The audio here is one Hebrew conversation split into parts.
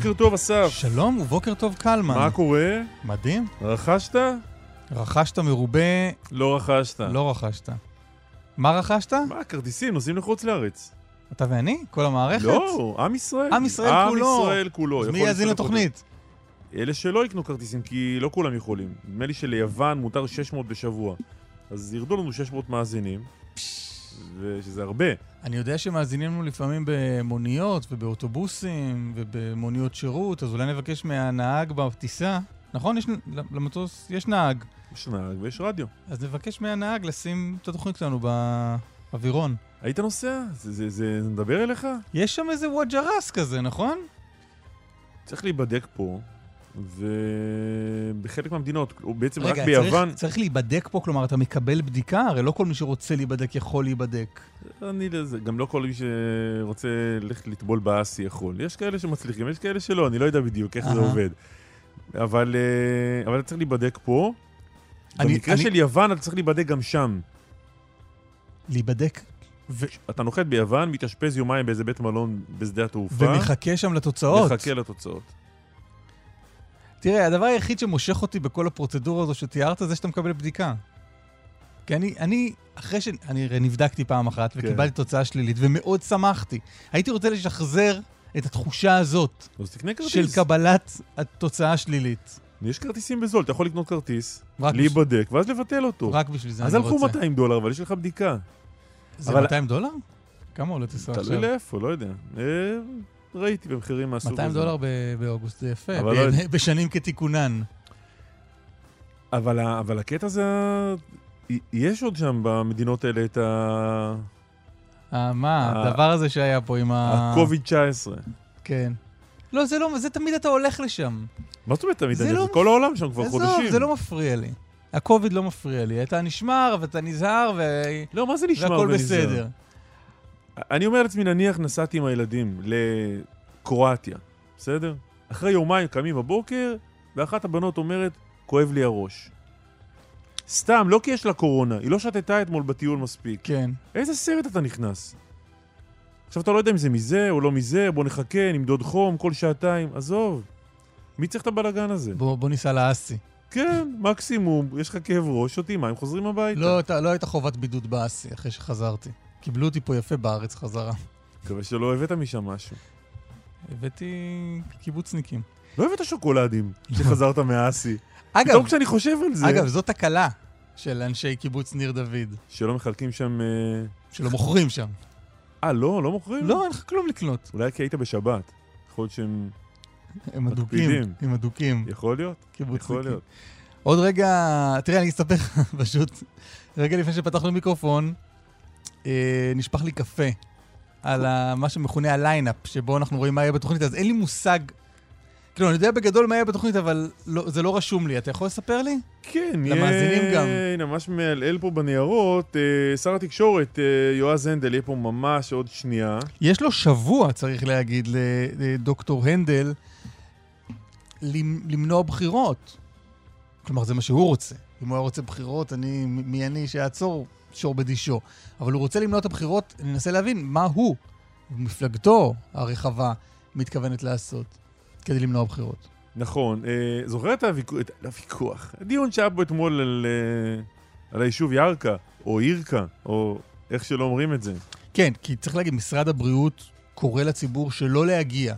בוקר טוב, אסף. שלום ובוקר טוב קלמן. מה קורה? מדהים. רכשת? רכשת מרובה, לא רכשת. לא רכשת. מה רכשת? מה, כרטיסים, נוסעים לחוץ לארץ. אתה ואני? כל המערכת? לא, עם ישראל. עם ישראל כולו. עם ישראל כולו. אז מי יאזין לתוכנית? אלה שלא יקנו כרטיסים, כי לא כולם יכולים. נדמה לי שליוון מותר 600 בשבוע. אז ירדו לנו 600 מאזינים, ושזה הרבה. אני יודע שמאזינים לנו לפעמים במוניות ובאוטובוסים ובמוניות שירות, אז אולי נבקש מהנהג בטיסה. נכון? יש, למטוס יש נהג. יש נהג ויש רדיו. אז נבקש מהנהג לשים את התוכנית שלנו באווירון. היית נוסע? זה, זה, זה, זה מדבר אליך? יש שם איזה vouchers כזה, נכון? צריך להיבדק פה, ובחלק מהמדינות, או בעצם רק רגע, ביוון... צריך, צריך להיבדק פה, כלומר, אתה מקבל בדיקה? הרי לא כל מי שרוצה להיבדק יכול להיבדק. אני לזה, גם לא כל מי שרוצה ללכת לטבול באסי יכול. יש כאלה שמצליחים, יש כאלה שלא, אני לא יודע בדיוק איך זה. עובד. אבל, אה, אבל אתה צריך להיבדק פה. אני- במקרה אני- של יוון אתה צריך להיבדק גם שם. להיבדק ו- אתה נוחת ביוון, מתאשפז יומיים באיזה בית מלון בשדה התעופה, ומחכה שם לתוצאות. מחכה לתוצאות. תראה, הדבר היחיד שמושך אותי בכל הפרוצדורה הזו שתיארת זה שאתה מקבל בדיקה. כי אני, אני, אחרי ש... אני הרי נבדקתי פעם אחת כן. וקיבלתי תוצאה שלילית, ומאוד שמחתי. הייתי רוצה לשחזר את התחושה הזאת אז תקנה כרטיס. של קבלת התוצאה השלילית. יש כרטיסים בזול, אתה יכול לקנות כרטיס. להיבדק, ואז לבטל אותו. רק בשביל זה אז אני הלכו רוצה. 200 דולר, אבל יש לך בדיקה. זה אבל- 200 דולר? כמה עולה טיסה עכשיו? תלוי לאיפה, לא יודע. ראיתי במחירים מהסוג הזה. 200 דולר באוגוסט, זה יפה. לא. בשנים כתיקונן. אבל, אבל הקטע זה... יש עוד שם במדינות האלה את ה... אה, מה, הדבר הזה שהיה פה עם ה... ה-COVID-19. כן. לא, זה לא, זה תמיד אתה הולך לשם. מה זאת אומרת תמיד? זה אני- לא- כל העולם שם כבר עזוב, חודשים. זה לא מפריע לי. הקוביד לא מפריע לי. אתה נשמר ואתה נזהר ו... לא, מה זה והכל ונזהר? בסדר. אני אומר לעצמי, נניח נסעתי עם הילדים לקרואטיה, בסדר? אחרי יומיים קמים בבוקר, ואחת הבנות אומרת, כואב לי הראש. סתם, לא כי יש לה קורונה, היא לא שתתה אתמול בטיול מספיק. כן. איזה סרט אתה נכנס? עכשיו, אתה לא יודע אם זה מזה או לא מזה, בוא נחכה, נמדוד חום כל שעתיים, עזוב. מי צריך את הבלאגן הזה? בוא, בוא ניסע לאסי. כן, מקסימום, יש לך כאב ראש, שותים מים, חוזרים הביתה. לא, אתה- לא הייתה חובת בידוד באסי אחרי שחזרתי. קיבלו אותי פה יפה בארץ חזרה. מקווה שלא הבאת משם משהו. הבאתי קיבוצניקים. לא הבאת שוקולדים כשחזרת מהאסי. אגב, פתאום כשאני חושב על זה, אגב, זאת תקלה של אנשי קיבוץ ניר דוד, שלא מחלקים שם... אה, שלא מוכרים שם. אה, לא? לא מוכרים? לא, אין לך כלום לקנות. אולי כי היית בשבת. יכול להיות שהם... הם אדוקים. הם אדוקים. יכול להיות? יכול קיבוצניקים. להיות. עוד רגע, תראה, אני אספר לך פשוט, רגע לפני שפתחנו מיקרופון, אה, נשפך לי קפה על ה- מה שמכונה הליינאפ, שבו אנחנו רואים מה יהיה בתוכנית, אז אין לי מושג, כאילו, אני יודע בגדול מה יהיה בתוכנית, אבל לא, זה לא רשום לי. אתה יכול לספר לי? כן, למאזינים גם. הנה, ממש מעלעל פה בניירות. אה, שר התקשורת, אה, יועז הנדל, יהיה פה ממש עוד שנייה. יש לו שבוע, צריך להגיד, לדוקטור הנדל, למ- למנוע בחירות. כלומר, זה מה שהוא רוצה. אם הוא היה רוצה בחירות, אני, מי אני שיעצור שור בדישו. אבל הוא רוצה למנוע את הבחירות, אני מנסה להבין מה הוא, מפלגתו הרחבה, מתכוונת לעשות כדי למנוע בחירות. נכון. אה, זוכר את הוויכוח, את הוויכוח, הדיון שהיה פה אתמול על, אה, על היישוב ירכא, או ירקה, או איך שלא אומרים את זה. כן, כי צריך להגיד, משרד הבריאות קורא לציבור שלא להגיע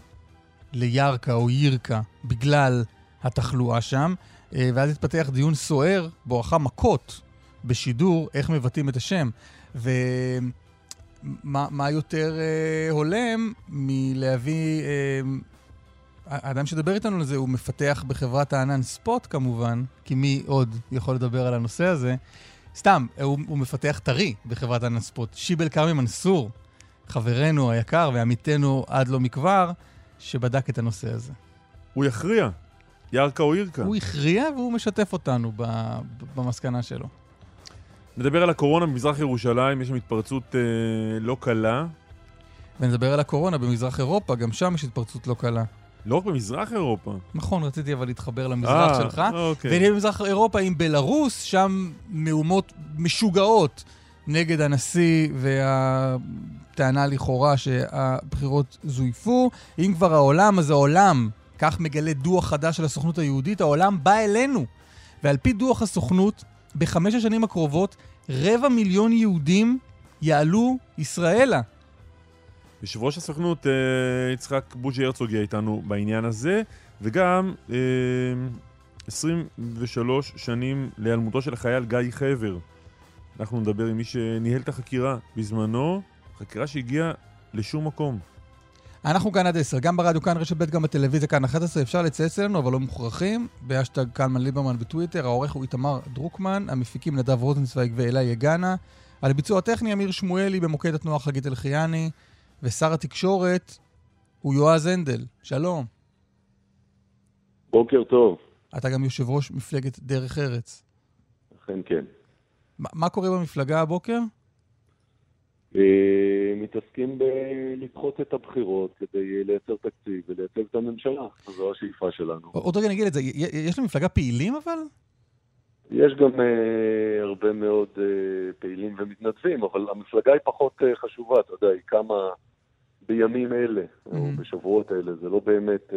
לירכא או ירקה בגלל התחלואה שם, ואז התפתח דיון סוער, בואכה מכות בשידור, איך מבטאים את השם. ומה מה יותר אה, הולם מלהביא... אה, האדם שדבר איתנו על זה הוא מפתח בחברת הענן ספוט כמובן, כי מי עוד יכול לדבר על הנושא הזה? סתם, הוא, הוא מפתח טרי בחברת הענן ספוט. שיבל כרמי מנסור, חברנו היקר ועמיתנו עד לא מכבר, שבדק את הנושא הזה. הוא יכריע, ירכא או ירקה. הוא הכריע והוא משתף אותנו במסקנה שלו. נדבר על הקורונה במזרח ירושלים, יש שם התפרצות אה, לא קלה. ונדבר על הקורונה במזרח אירופה, גם שם יש התפרצות לא קלה. לא רק במזרח אירופה. נכון, רציתי אבל להתחבר למזרח אה, שלך. אוקיי. ונהיה במזרח אירופה עם בלרוס, שם מהומות משוגעות נגד הנשיא טענה לכאורה שהבחירות זויפו. אם כבר העולם, אז העולם, כך מגלה דוח חדש של הסוכנות היהודית, העולם בא אלינו. ועל פי דוח הסוכנות, בחמש השנים הקרובות, רבע מיליון יהודים יעלו ישראלה. יושב ראש הסוכנות אה, יצחק בוז'י הרצוג יהיה איתנו בעניין הזה, וגם אה, 23 שנים להיעלמותו של החייל גיא חבר. אנחנו נדבר עם מי שניהל את החקירה בזמנו, חקירה שהגיעה לשום מקום. אנחנו כאן עד 10, גם ברדיו כאן רשת ב', גם בטלוויזיה כאן 11, אפשר לצייץ אלינו, אבל לא מוכרחים, באשטג קלמן ליברמן בטוויטר, העורך הוא איתמר דרוקמן, המפיקים נדב רוזנצוויג ואלי יגנה, על הביצוע הטכני אמיר שמואלי במוקד התנועה חגית אלחיאני, ושר התקשורת הוא יועז הנדל. שלום. בוקר טוב. אתה גם יושב ראש מפלגת דרך ארץ. אכן כן. מה, מה קורה במפלגה הבוקר? אה, מתעסקים בלדחות את הבחירות כדי לייצר תקציב ולייצג את הממשלה. זו השאיפה שלנו. עוד רגע נגיד את זה, יש למפלגה פעילים אבל? יש גם uh, הרבה מאוד uh, פעילים ומתנדבים, אבל המפלגה היא פחות uh, חשובה, אתה יודע, היא קמה בימים אלה, mm-hmm. או בשבועות אלה, זה לא באמת uh,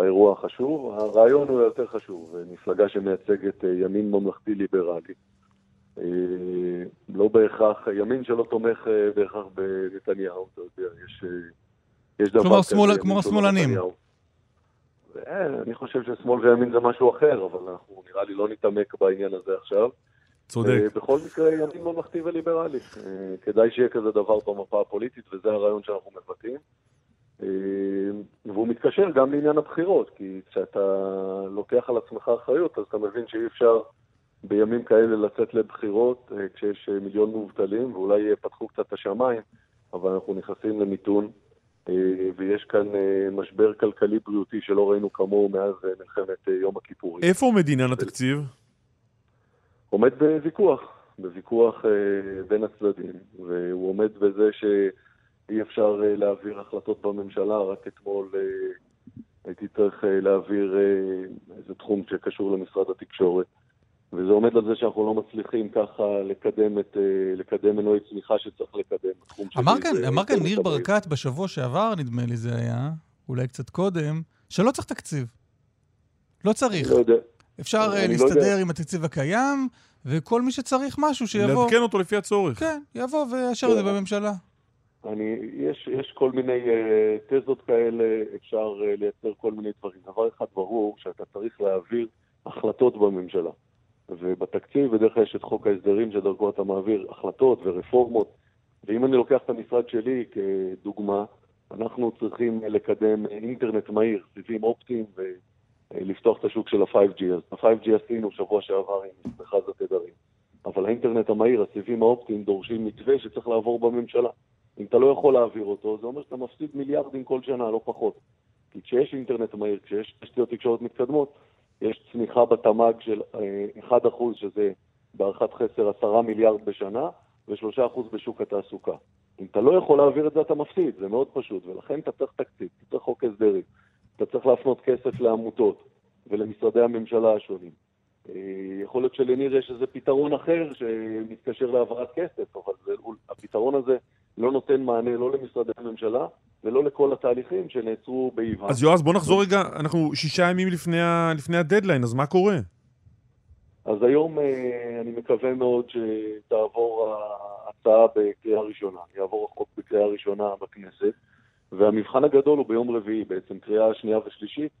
האירוע החשוב. הרעיון הוא יותר חשוב, מפלגה שמייצגת uh, ימין ממלכתי ליברלי. Uh, לא בהכרח, ימין שלא תומך uh, בהכרח בנתניהו, אתה יודע, יש, uh, יש דבר כזה. כלומר, כמו השמאלנים. אני חושב ששמאל וימין זה משהו אחר, אבל אנחנו נראה לי לא נתעמק בעניין הזה עכשיו. צודק. בכל מקרה, ימין ממלכתי וליברלי. כדאי שיהיה כזה דבר במפה הפוליטית, וזה הרעיון שאנחנו מבטאים. והוא מתקשר גם לעניין הבחירות, כי כשאתה לוקח על עצמך אחריות, אז אתה מבין שאי אפשר בימים כאלה לצאת לבחירות, כשיש מיליון מובטלים, ואולי פתחו קצת את השמיים, אבל אנחנו נכנסים למיתון. אה, ויש כאן אה, משבר כלכלי-בריאותי שלא ראינו כמוהו מאז אה, מלחמת יום הכיפורים. איפה עומד עניין התקציב? עומד בוויכוח, בוויכוח בין הצדדים, והוא עומד בזה שאי אפשר להעביר החלטות בממשלה, רק אתמול הייתי צריך להעביר איזה תחום שקשור למשרד התקשורת. וזה עומד על זה שאנחנו לא מצליחים ככה לקדם, את, אה, לקדם מנועי צמיחה שצריך לקדם. אמר כאן, אמר כאן ניר ברקת בשבוע שעבר, נדמה לי זה היה, אולי קצת קודם, שלא צריך תקציב. לא צריך. לא יודע. אפשר אה, לא להסתדר לא עם התקציב הקיים, וכל מי שצריך משהו שיבוא... לעדכן אותו לפי הצורך. כן, יבוא ויאשר את זה כן. בממשלה. אני, יש, יש כל מיני uh, תזות כאלה, אפשר uh, לייצר כל מיני דברים. דבר אחד ברור, שאתה צריך להעביר החלטות בממשלה. ובתקציב בדרך כלל יש את חוק ההסדרים שדרכו אתה מעביר החלטות ורפורמות. ואם אני לוקח את המשרד שלי כדוגמה, אנחנו צריכים לקדם אינטרנט מהיר, סיבים אופטיים ולפתוח את השוק של ה-5G. אז ה-5G עשינו שבוע שעבר עם מכרז התדרים. אבל האינטרנט המהיר, הסיבים האופטיים, דורשים מתווה שצריך לעבור בממשלה. אם אתה לא יכול להעביר אותו, זה אומר שאתה מפסיד מיליארדים כל שנה, לא פחות. כי כשיש אינטרנט מהיר, כשיש תשתיות תקשורת מתקדמות, יש צמיחה בתמ"ג של 1%, אה, שזה בהערכת חסר 10 מיליארד בשנה, ו-3% בשוק התעסוקה. אם אתה לא יכול להעביר את זה, אתה מפסיד, זה מאוד פשוט, ולכן אתה צריך תקציב, אתה צריך חוק הסדרים, אתה צריך להפנות כסף לעמותות ולמשרדי הממשלה השונים. אה, יכול להיות שלניר יש איזה פתרון אחר שמתקשר להעברת כסף, אבל זה, הפתרון הזה לא נותן מענה לא למשרדי הממשלה ולא לכל התהליכים שנעצרו באיבה. אז יועז, בוא נחזור רגע, אנחנו שישה ימים לפני, ה... לפני הדדליין, אז מה קורה? אז היום אה, אני מקווה מאוד שתעבור ההצעה בקריאה ראשונה, יעבור החוק בקריאה ראשונה בכנסת, והמבחן הגדול הוא ביום רביעי, בעצם קריאה שנייה ושלישית.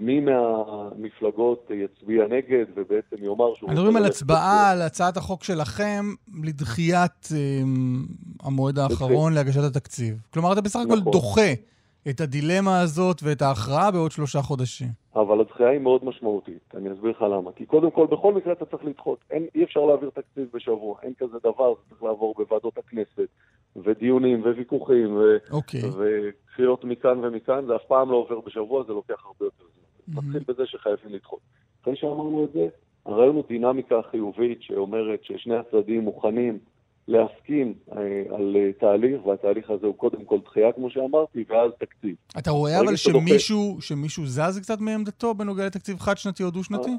מי מהמפלגות יצביע נגד ובעצם יאמר שהוא... מדברים על הצבעה על הצעת החוק שלכם לדחיית um, המועד האחרון להגשת התקציב. כלומר, אתה בסך הכל נכון. דוחה את הדילמה הזאת ואת ההכרעה בעוד שלושה חודשים. אבל הדחייה היא מאוד משמעותית, אני אסביר לך למה. כי קודם כל, בכל מקרה אתה צריך לדחות. אין, אי אפשר להעביר תקציב בשבוע, אין כזה דבר, זה צריך לעבור בוועדות הכנסת, ודיונים, וויכוחים, ו... okay. אוקיי. וקריאות מכאן ומכאן, זה אף פעם לא עובר בשבוע, זה לוקח הרבה יותר זמן. נתחיל בזה שחייבים לדחות. אחרי שאמרנו את זה, הרעיון הוא דינמיקה חיובית שאומרת ששני הצדדים מוכנים להסכים אה, על אה, תהליך, והתהליך הזה הוא קודם כל דחייה, כמו שאמרתי, ואז תקציב. אתה רואה אבל שמישהו, שמישהו זז קצת מעמדתו בנוגע לתקציב חד-שנתי או דו-שנתי?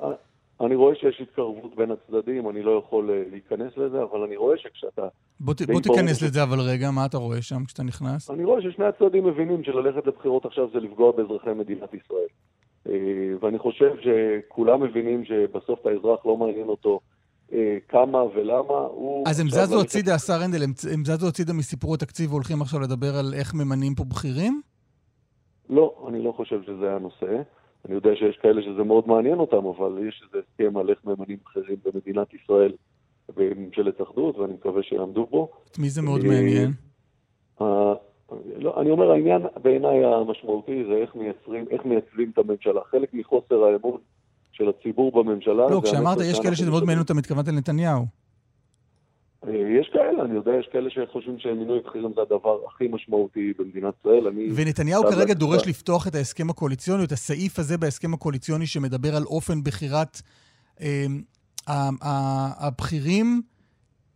אני רואה שיש התקרבות בין הצדדים, אני לא יכול אה, להיכנס לזה, אבל אני רואה שכשאתה... בוא, ת, בוא תיכנס ש- לזה אבל רגע, מה אתה רואה שם כשאתה נכנס? אני רואה ששני הצדדים מבינים שללכת לבחירות עכשיו זה לפגוע באזרחי מדינת ישראל. אה, ואני חושב שכולם מבינים שבסוף את האזרח לא מעניין אותו אה, כמה ולמה. הוא אז הם זזו הצידה, השר הנדל, הם, הם זזו הצידה מסיפור התקציב והולכים עכשיו לדבר על איך ממנים פה בכירים? לא, אני לא חושב שזה הנושא. אני יודע שיש כאלה שזה מאוד מעניין אותם, אבל יש איזה הסכם על איך ממנים בכירים במדינת ישראל בממשלת אחדות, ואני מקווה שיעמדו בו. את מי זה מאוד אה, מעניין? לא, אני אומר, העניין בעיניי המשמעותי זה איך מייצרים, איך מייצבים את הממשלה. חלק מחוסר האמון של הציבור בממשלה... לא, זה כשאמרת יש כאלה שזה מאוד מעניין. אותם, התכוונת לנתניהו. אה, יש כאלה, אני יודע, יש כאלה שחושבים שמינוי בכירים זה הדבר הכי משמעותי במדינת ישראל. אני... ונתניהו כרגע להגיד דורש. לפתוח את ההסכם הקואליציוני, את הסעיף הזה בהסכם הקואליציוני שמדבר על אופן בחירת אה, הבכירים,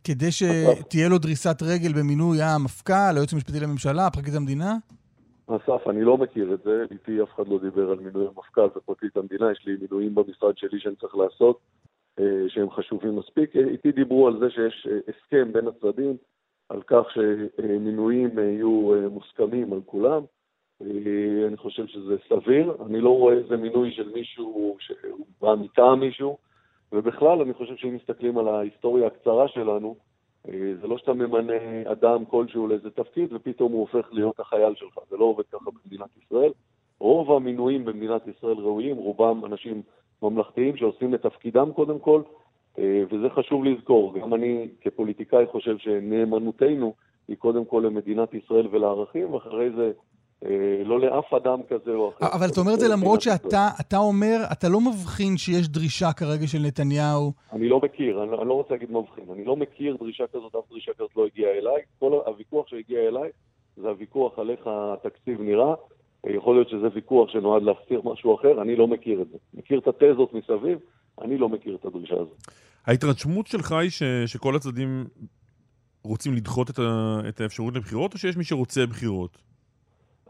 כדי שתהיה לו דריסת רגל במינוי המפכ"ל, היועץ המשפטי לממשלה, פרקליט המדינה? אסף, אני לא מכיר את זה, איתי אף אחד לא דיבר על מינוי המפכ"ל ופרקליט המדינה, יש לי מינויים במשרד שלי שאני צריך לעשות, אה, שהם חשובים מספיק. איתי דיברו על זה שיש אה, הסכם בין הצדדים, על כך שמינויים אה, יהיו מוסכמים על כולם. אני חושב שזה סביר, אני לא רואה איזה מינוי של מישהו שהוא בא מטעם מישהו, ובכלל אני חושב שאם מסתכלים על ההיסטוריה הקצרה שלנו, אה, זה לא שאתה ממנה אדם כלשהו לאיזה תפקיד ופתאום הוא הופך להיות החייל שלך, זה לא עובד ככה במדינת ישראל. רוב המינויים במדינת ישראל ראויים, רובם אנשים ממלכתיים שעושים את תפקידם קודם כל, אה, וזה חשוב לזכור. גם אני כפוליטיקאי חושב שנאמנותנו היא קודם כל למדינת ישראל ולערכים, ואחרי זה לא לאף אדם כזה או אחר. אבל אתה אומר את זה למדינת למרות. שאתה אתה אומר, אתה לא מבחין שיש דרישה כרגע של נתניהו. אני לא מכיר, אני, לא- אני לא רוצה להגיד מבחין, אני לא מכיר דרישה כזאת, אף דרישה כזאת לא הגיעה אליי. כל הוויכוח שהגיע אליי זה הוויכוח על איך התקציב נראה. יכול להיות שזה ויכוח שנועד להסתיר משהו אחר, אני לא מכיר את זה. מכיר את התזות מסביב, אני לא מכיר את הדרישה הזאת. ההתרשמות שלך היא ש, שכל הצדדים רוצים לדחות את, ה, את האפשרות לבחירות, או שיש מי שרוצה בחירות?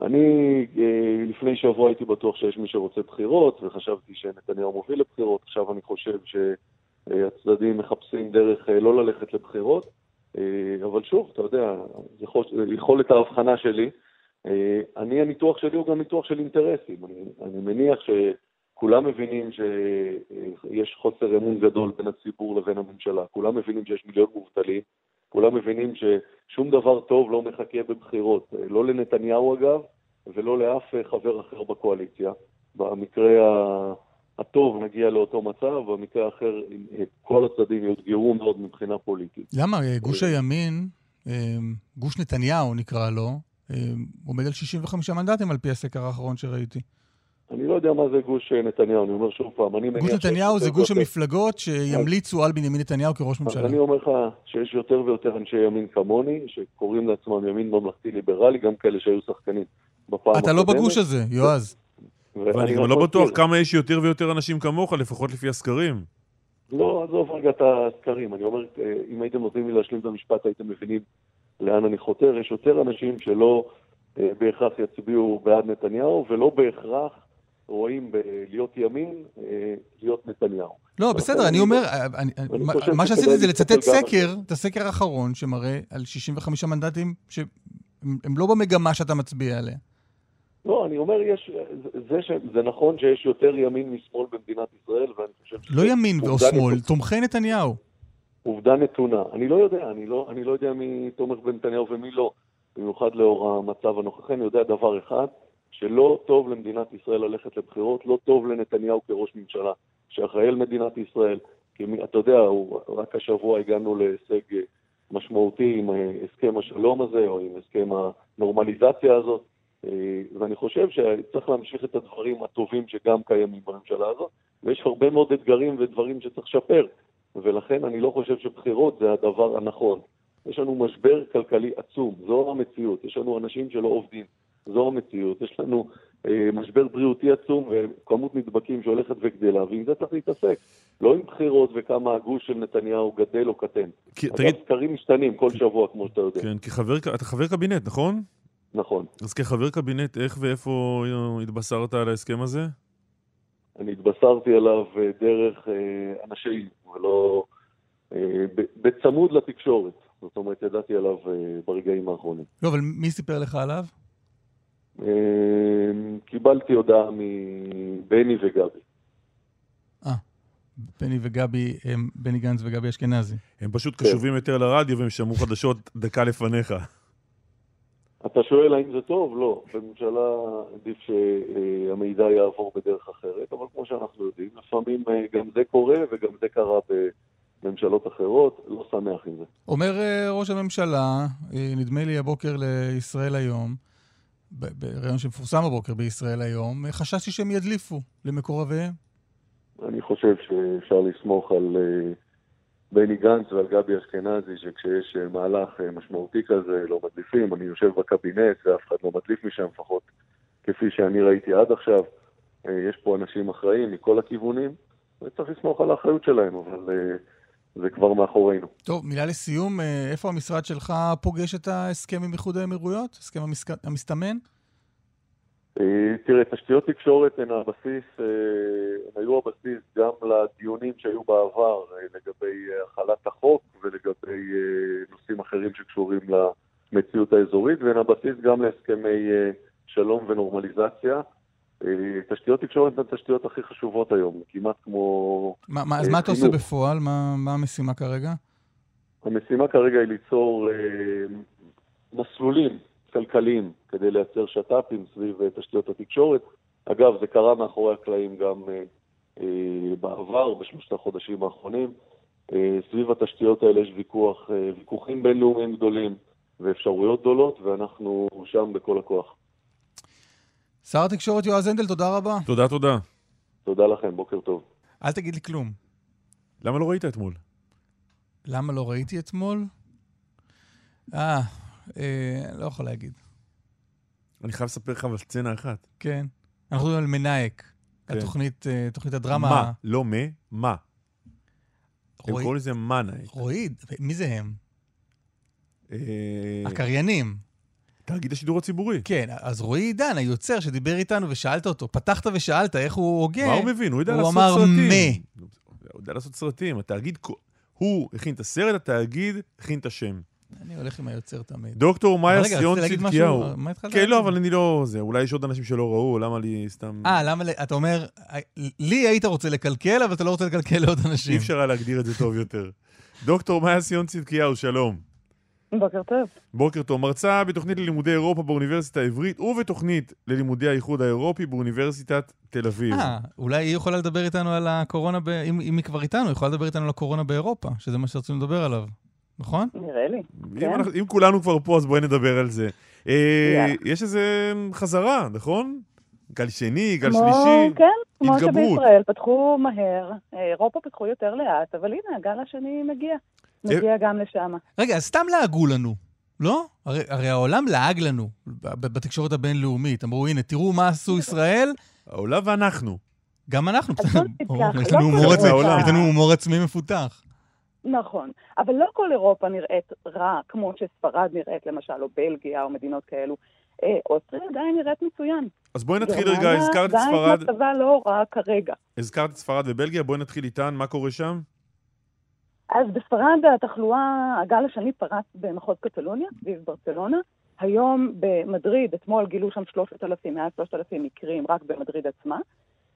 אני אה, לפני שבוע הייתי בטוח שיש מי שרוצה בחירות, וחשבתי שנתניהו מוביל לבחירות. עכשיו אני חושב שהצדדים מחפשים דרך אה, לא ללכת לבחירות. אה, אבל שוב, אתה יודע, יכולת ההבחנה שלי. אני, הניתוח שלי הוא גם ניתוח של אינטרסים. אני, אני מניח שכולם מבינים שיש חוסר אמון גדול בין הציבור לבין הממשלה. כולם מבינים שיש מיליון מובטלים. כולם מבינים ששום דבר טוב לא מחכה בבחירות. לא לנתניהו אגב, ולא לאף אה, חבר אחר בקואליציה. במקרה הטוב נגיע לאותו מצב, במקרה האחר אה, כל הצדדים יאותגרו מאוד מבחינה פוליטית. למה? אה, גוש הימין, גוש נתניהו נקרא לו, עומד על 65 מנדטים על פי הסקר האחרון שראיתי. אני לא יודע מה זה גוש אה, נתניהו, אני אומר שוב פעם, אני מניח... גוש נתניהו זה גוש המפלגות שימליצו על בנימין נתניהו כראש אז ממשלה. אני אומר לך שיש יותר ויותר אנשי ימין כמוני, שקוראים לעצמם ימין ממלכתי ליברלי, גם כאלה שהיו שחקנים בפעם אתה לא הקודמת. בגוש הזה, יועז. ואני גם לא בטוח כמה יש יותר ויותר אנשים כמוך, לפחות לפי הסקרים. לא, עזוב רגע את הסקרים. אני אומר, אה, אם הייתם נותנים לי להשלים את המשפט, הייתם מבינים לאן אני חותר. יש יותר אנשים שלא אה, בהכרח יצביעו בעד נתניהו, ולא בהכרח רואים בלהיות ימין, אה, להיות נתניהו. לא, בסדר, אני אני- אומר, אה, אני- מה- שעשיתי זה לצטט סקר, את הסקר האחרון, שמראה על 65 מנדטים שהם הם לא במגמה שאתה מצביע עליה. לא, אני אומר, יש, זה, ש, זה נכון שיש יותר ימין משמאל במדינת ישראל, ואני חושב שזה... לא ימין או שמאל, נתונה. תומכי נתניהו. עובדה נתונה. אני לא יודע, אני לא, אני לא יודע מי תומך בנתניהו ומי לא. במיוחד לאור המצב הנוכחי, אני יודע דבר אחד, שלא טוב למדינת ישראל ללכת לבחירות, לא טוב לנתניהו כראש ממשלה, שאחראי על מדינת ישראל. כי אתה יודע, הוא, רק השבוע הגענו להישג אה, משמעותי עם אה, הסכם השלום הזה, או עם הסכם הנורמליזציה הזאת, אה, ואני חושב שצריך להמשיך את הדברים הטובים שגם קיימים בממשלה הזאת, ויש הרבה מאוד אתגרים ודברים שצריך לשפר. ולכן אני לא חושב שבחירות זה הדבר הנכון. יש לנו משבר כלכלי עצום, זו המציאות. יש לנו אנשים שלא עובדים, זו המציאות. יש לנו אה, משבר בריאותי עצום וכמות נדבקים שהולכת וגדלה, ועם זה צריך להתעסק. לא עם בחירות וכמה הגוש של נתניהו גדל או קטן. כי- אגב, תגיד, סקרים משתנים כל שבוע, כמו שאתה יודע. כן, כחבר, אתה חבר קבינט, נכון? נכון. אז כחבר קבינט, איך ואיפה התבשרת על ההסכם הזה? אני התבשרתי עליו אה, דרך אה, אנשים, ולא אה, בצמוד לתקשורת. זאת אומרת, ידעתי עליו אה, ברגעים האחרונים. לא, אבל מי סיפר לך עליו? אה, קיבלתי הודעה מבני וגבי. בני וגבי, הם בני גנץ וגבי אשכנזי. הם פשוט כן. קשובים יותר לרדיו והם שמעו חדשות דקה לפניך. אתה שואל האם זה טוב? לא. בממשלה עדיף שהמידע יעבור בדרך אחרת, אבל כמו שאנחנו יודעים, לפעמים אה, גם זה קורה וגם זה קרה בממשלות אחרות, לא שמח עם זה. אומר אה, ראש הממשלה, אה, נדמה לי הבוקר לישראל היום, בריאיון שמפורסם הבוקר בישראל היום, אה, חששתי שהם ידליפו למקורביהם. אני חושב שאפשר לסמוך על אה, בני גנץ ועל גבי אשכנזי, שכשיש אה, מהלך משמעותי כזה, לא מדליפים. אני יושב בקבינט ואף אחד לא מדליף משם, לפחות כפי שאני ראיתי עד עכשיו. יש פה אנשים אחראים מכל הכיוונים, וצריך לסמוך על האחריות שלהם, אבל זה כבר מאחורינו. טוב, מילה לסיום, אה, איפה המשרד שלך פוגש את ההסכם עם איחוד האמירויות? הסכם המסק... המסתמן? אה, תראה, תשתיות תקשורת הן הבסיס, אה, הן היו הבסיס גם לדיונים שהיו בעבר לגבי החלת החוק ולגבי נושאים אחרים שקשורים למציאות האזורית, והן הבסיס גם להסכמי שלום ונורמליזציה. אה, תשתיות תקשורת הן התשתיות הכי חשובות היום, כמעט כמו... מה, מה, אז אה, מה אתה עושה. בפועל? מה, מה המשימה כרגע? המשימה כרגע היא ליצור אה, מסלולים כלכליים כדי לייצר שת"פים סביב אה, תשתיות התקשורת. אגב, זה קרה מאחורי הקלעים גם אה, אה, בעבר, בשלושת החודשים האחרונים. אה, סביב התשתיות האלה יש ויכוח, אה, ויכוחים בינלאומיים גדולים ואפשרויות גדולות, ואנחנו שם בכל הכוח. שר התקשורת יועז הנדל, תודה רבה. תודה, תודה. תודה לכם, בוקר טוב. אל תגיד לי כלום. למה לא ראית אתמול? למה לא ראיתי אתמול? אה, אה, לא יכול להגיד. אני חייב לספר לך על סצנה אחת. כן. אנחנו מדברים על מנאייק. כן. התוכנית, אה, תוכנית הדרמה. מה? לא מה, מה. הם קוראים לזה מנאי. רועי, מי זה הם? אה, הקריינים. תאגיד השידור הציבורי. כן, אז רועי עידן, היוצר שדיבר איתנו ושאלת אותו, פתחת ושאלת איך הוא הוגה. מה הוא מבין? הוא יודע הוא לעשות אמר סרטים. מה. הוא יודע לעשות סרטים. התאגיד, הוא הכין את הסרט, התאגיד הכין את השם. אני הולך עם היוצר תמיד. דוקטור מאיה סיון צדקיהו. מה התחלת כן? לא, אבל אני לא... זה, אולי יש עוד אנשים שלא ראו, למה לי סתם... אה, למה, אתה אומר, לי היית רוצה לקלקל, אבל אתה לא רוצה לקלקל לעוד אנשים. אי אפשר היה להגדיר את זה טוב יותר. דוקטור מאיה סיון צדקיהו, שלום. בוקר טוב. בוקר טוב. מרצה בתוכנית ללימודי אירופה באוניברסיטה העברית ובתוכנית ללימודי האיחוד האירופי באוניברסיטת תל אביב. אה, אולי היא יכולה לדבר איתנו על הקורונה, ב... אם, אם היא כבר איתנו, היא יכולה לדבר איתנו על הקורונה באירופה, שזה מה שרצינו לדבר עליו, נכון? נראה לי. אם, כן. אנחנו, אם כולנו כבר פה, אז בואי נדבר על זה. אה. יש איזה חזרה, נכון? גל שני, גל כמו, שלישי. כן, כמו התגברות. שבישראל פתחו מהר, אירופה פתחו יותר לאט, אבל הנה, הגל השני מגיע. אה, מגיע גם לשם. רגע, אז סתם לעגו לנו, לא? הרי, הרי העולם לעג לנו בתקשורת הבינלאומית. אמרו, הנה, תראו מה עשו ישראל, העולם ואנחנו. גם אנחנו. יש לא לנו כל הומור עצמי- העולם. יש לנו הומור עצמי מפותח. נכון. אבל לא כל אירופה נראית רע, כמו שספרד נראית, למשל, או בלגיה, או מדינות כאלו. אה, אוסטריה עדיין נראית מצוין. אז בואי נתחיל רגע, גרמניה הזכרת את עדיין ספרד, מצבה לא רע כרגע. הזכרת את ספרד ובלגיה, בואי נתחיל איתן, מה קורה שם? אז בספרד התחלואה, הגל השני פרץ במחוז קטלוניה, סביב ברצלונה. היום במדריד, אתמול גילו שם 3,000, מעל 3,000 מקרים רק במדריד עצמה.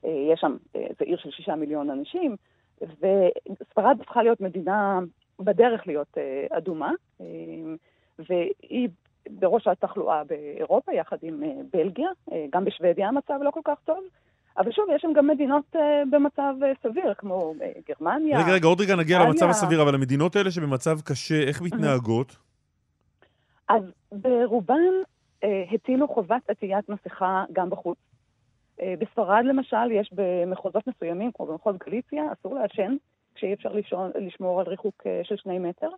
אה, יש שם, אה, זה עיר של שישה מיליון אנשים, וספרד הפכה להיות מדינה בדרך להיות אה, אדומה, והיא בראש התחלואה באירופה, יחד עם בלגיה. גם בשוודיה המצב לא כל כך טוב. אבל שוב, יש שם גם מדינות אה, במצב אה, סביר, כמו אה, גרמניה. רגע, רגע, עוד רגע נגיע איטליה. למצב הסביר, אבל המדינות האלה שבמצב קשה, איך מתנהגות? אז ברובן אה, הטילו חובת עטיית מסכה גם בחוץ. אה, בספרד למשל, יש במחוזות מסוימים, כמו במחוז גליציה, אסור לעשן, כשאי אפשר לישון, לשמור על ריחוק אה, של שני מטר.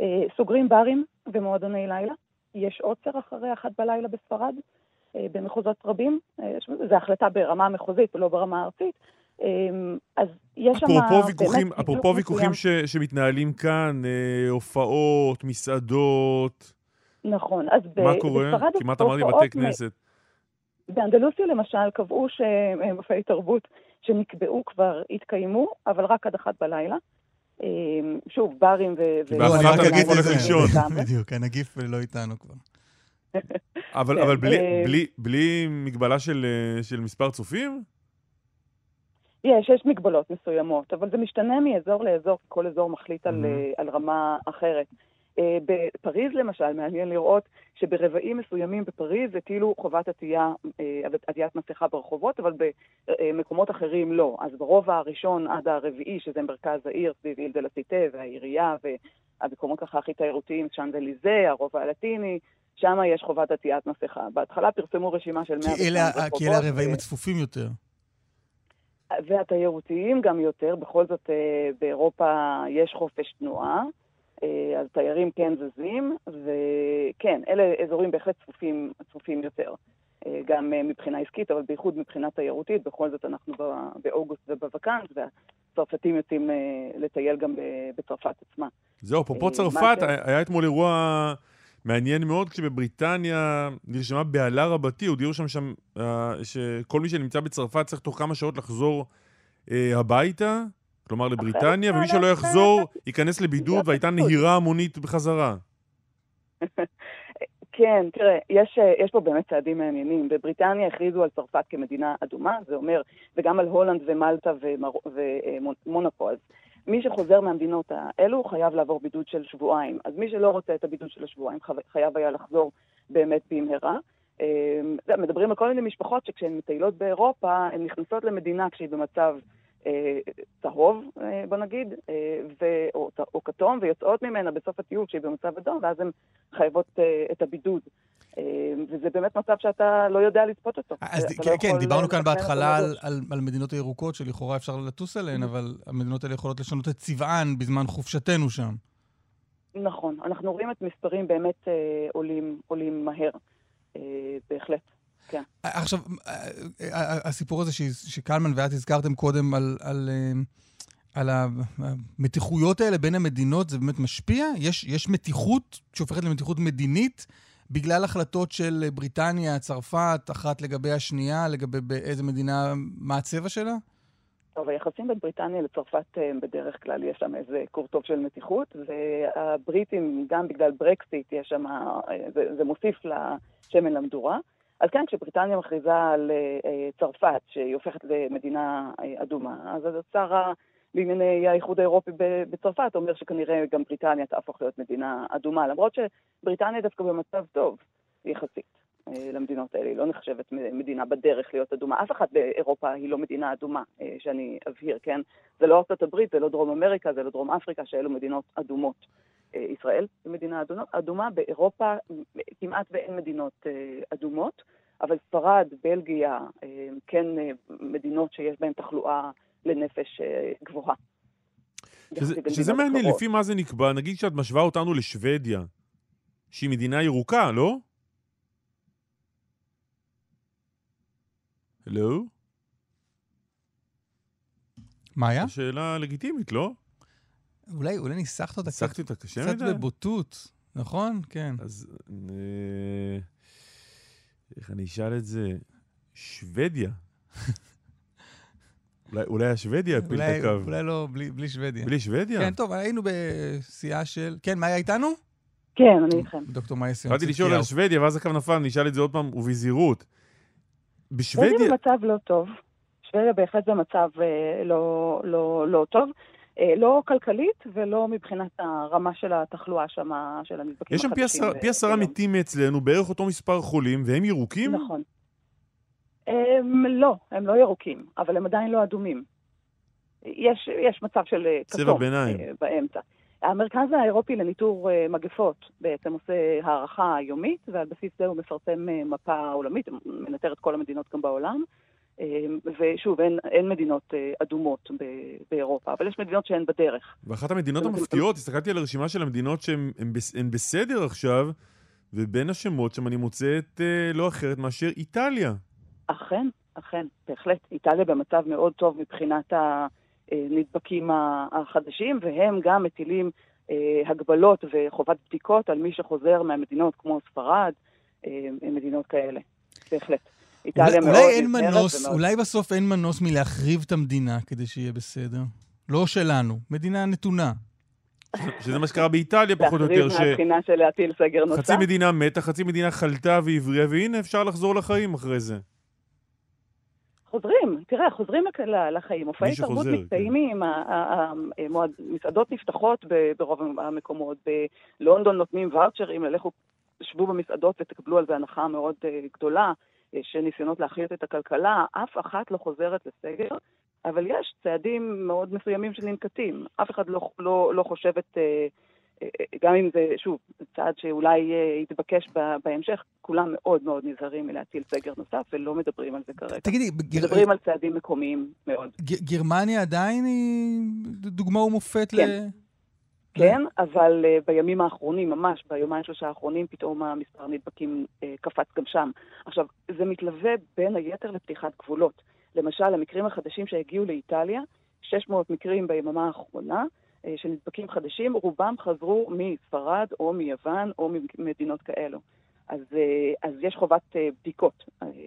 אה, סוגרים ברים ומועדוני לילה. יש עוצר אחרי אחת בלילה בספרד, במחוזות רבים. אה, זו החלטה ברמה מחוזית ולא ברמה ארצית. אה, אז יש שם אפרופו באמת ויכוחים, אפרופו ויכוחים. ש- שמתנהלים כאן, אה, הופעות, מסעדות, נכון. אז ב- מה קורה? בספרד כמעט אמרתי בתי מ- כנסת. באנדלוסיה למשל קבעו שמופעי תרבות שנקבעו כבר התקיימו, אבל רק עד אחת בלילה. אה, שוב, ברים ו... כי באחת הנגיף הולך זה. לישון. בדיוק, הנגיף לא איתנו כבר. אבל, כן, אבל בלי, אה, בלי, בלי מגבלה של, אה, של מספר צופים? יש, יש מגבלות מסוימות, אבל זה משתנה מאזור לאזור, כי כל אזור מחליט על. אה, על רמה אחרת. בפריז למשל, מעניין לראות שברבעים מסוימים בפריז הטילו חובת עטייה, עטיית מסכה ברחובות, אבל במקומות אחרים לא. אז ברובע הראשון עד הרביעי, שזה מרכז העיר, סביב איל דה לסיטה והעירייה והמקומות ככה הכי תיירותיים, שאנזליזה, הרובע הלטיני, שם יש חובת עטיית מסכה. בהתחלה פרסמו רשימה של 102 כי רחובות. אלה, כי אלה הרבעים ו- הצפופים יותר. והתיירותיים גם יותר, בכל זאת אה, באירופה יש חופש תנועה, אה, אז תיירים כן זזים, וכן, אלה אזורים בהחלט צפופים, צפופים יותר, אה, גם מבחינה עסקית, אבל בייחוד מבחינה תיירותית, בכל זאת אנחנו ב- באוגוסט ובווקאנס, והצרפתים יוצאים לטייל גם ב- בצרפת עצמה. זהו, אפרופו צרפת, היה אתמול אירוע מעניין מאוד, כשבבריטניה נרשמה בהלה רבתי, הודיעו שם שם אה, שכל מי שנמצא בצרפת צריך תוך כמה שעות לחזור אה, הביתה, כלומר לבריטניה, ומי שלא יחזור ייכנס לבידוד, והייתה נהירה המונית בחזרה. כן, תראה, יש, אה, יש פה באמת צעדים מעניינים. בבריטניה הכריזו על צרפת כמדינה אדומה, זה אומר, וגם על הולנד ומלטה ומונקו. אז מי שחוזר מהמדינות האלו חייב לעבור בידוד של שבועיים. אז מי שלא רוצה את הבידוד של השבועיים חייב היה לחזור באמת במהרה. אה, מדברים על כל מיני משפחות שכשהן מטיילות באירופה, הן נכנסות למדינה כשהיא במצב צהוב, אה, בוא נגיד, אה, ו- או, או כתום, ויוצאות ממנה בסוף הטיול כשהיא במצב אדום, ואז הן חייבות אה, את הבידוד. אה, וזה באמת מצב שאתה לא יודע לצפות אותו. אז כן, לא כן, דיברנו כאן בהתחלה על. על, על מדינות הירוקות שלכאורה אפשר לטוס אליהן, אבל המדינות האלה יכולות לשנות את צבען בזמן חופשתנו שם. נכון, אנחנו רואים את מספרים באמת אה, עולים, עולים מהר, אה, בהחלט. עכשיו, אה, אה, הסיפור הזה שקלמן ואת הזכרתם קודם על, על, על המתיחויות האלה בין המדינות, זה באמת משפיע? יש, יש מתיחות שהופכת למתיחות מדינית בגלל החלטות של בריטניה, צרפת, אחת לגבי השנייה, לגבי באיזה מדינה, מה הצבע שלה? טוב, היחסים בין בריטניה לצרפת אה, בדרך כלל יש שם איזה כור טוב של מתיחות, והבריטים, גם בגלל ברקסיט, יש שם, אה, זה, זה מוסיף לשמן למדורה. אז כן, כשבריטניה מכריזה על אה, אה, צרפת, שהיא הופכת למדינה אה, אדומה, אז השר לענייני האיחוד האירופי בצרפת אומר שכנראה גם בריטניה תהפוך להיות מדינה אדומה, למרות שבריטניה דווקא במצב טוב יחסית. אה, למדינות האלה, היא לא נחשבת מדינה בדרך להיות אדומה. אף אחת באירופה היא לא מדינה אדומה, אה, שאני אבהיר, כן? זה לא ארצות הברית, זה לא דרום אמריקה, זה לא דרום אפריקה, שאלו מדינות אדומות. אה, ישראל היא מדינה אדומה, באירופה כמעט ואין מדינות אדומות, אבל ספרד, בלגיה, כן מדינות שיש בהן תחלואה לנפש גבוהה. שזה, שזה מעניין, אחרות. לפי מה זה נקבע? נגיד שאת משווה אותנו לשוודיה, שהיא מדינה ירוקה, לא? הלו? מה היה? שאלה לגיטימית, לא? אולי, אולי ניסחת אותה קצת, ניסחתי אותה קשה קצת מדי? בבוטות, נכון? כן. אז אה, איך אני אשאל את זה? שוודיה. אולי, אולי השוודיה יפיל את הקו. אולי לא, בלי, בלי שוודיה. בלי שוודיה? כן, טוב, היינו בשיאה של... כן, מאיה איתנו? כן, אני איתכם. דוקטור מאיה סיון באתי לשאול על שוודיה, ואז הקו נפל, אני אשאל את זה עוד פעם, ובזהירות. שוודיה בשוודיה... במצב לא טוב. שוודיה בהחלט במצב אה, לא, לא, לא טוב. אה, לא כלכלית ולא מבחינת הרמה של התחלואה שם, של הנדבקים יש שם פי עשרה- פי. מתים מאצלנו, בערך אותו מספר חולים, והם ירוקים? נכון. הם לא, הם לא ירוקים, אבל הם עדיין לא אדומים. יש, יש מצב של אה, צבע כתום ביניים. אה, באמצע. המרכז האירופי לניטור אה, מגפות בעצם עושה הערכה יומית, ועל בסיס זה הוא מפרסם אה, מפה עולמית, מנטר את כל המדינות גם בעולם. אה, ושוב, אין, אין מדינות אדומות ב- באירופה, אבל יש מדינות שהן בדרך. ואחת המדינות המפתיעות, הסתכלתי על הרשימה של המדינות שהן הן בס- הן בסדר עכשיו, ובין השמות שם אני מוצא את לא אחרת מאשר איטליה. אכן, אכן, בהחלט. איטליה במצב מאוד טוב מבחינת הנדבקים ה- החדשים, והם גם מטילים אה, הגבלות וחובת בדיקות על מי שחוזר מהמדינות כמו ספרד, אה, מדינות כאלה. בהחלט. איטליה אולי, מאוד אולי אין מנוס, ומאוד- אולי בסוף אין מנוס מלהחריב את המדינה כדי שיהיה בסדר. לא שלנו, מדינה נתונה. שזה מה שקרה באיטליה פחות או להחריב יותר, מהבחינה של להטיל סגר נוסף. שחצי מדינה מתה, חצי מדינה חלתה והבריאה, והנה אפשר לחזור לחיים אחרי זה. חוזרים, תראה, חוזרים לחיים. מופעי תרבות כן. מתקיימים, ה- ה- המועד- מסעדות נפתחות ברוב המקומות. בלונדון נותנים ואוצ'רים, ללכו, שבו במסעדות ותקבלו על זה הנחה מאוד אה, גדולה. יש ניסיונות להחיות את הכלכלה, אף אחת לא חוזרת לסגר, אבל יש צעדים מאוד מסוימים שננקטים. אף אחד לא, לא, לא חושבת, אה, אה, גם אם זה, שוב, צעד שאולי אה, יתבקש בהמשך, כולם מאוד מאוד נזהרים מלהטיל סגר נוסף ולא מדברים על זה כרגע. תגידי, גר... מדברים על צעדים מקומיים מאוד. ג- גרמניה עדיין היא דוגמה ומופת ל... כן. כן, אבל uh, בימים האחרונים, ממש ביומיים שלושה האחרונים, פתאום המספר הנדבקים uh, קפץ גם שם. עכשיו, זה מתלווה בין היתר לפתיחת גבולות. למשל, המקרים החדשים שהגיעו לאיטליה, 600 מקרים ביממה האחרונה, של נדבקים חדשים, רובם חזרו מספרד או מיוון או ממדינות כאלו. אז, uh, אז יש חובת uh, בדיקות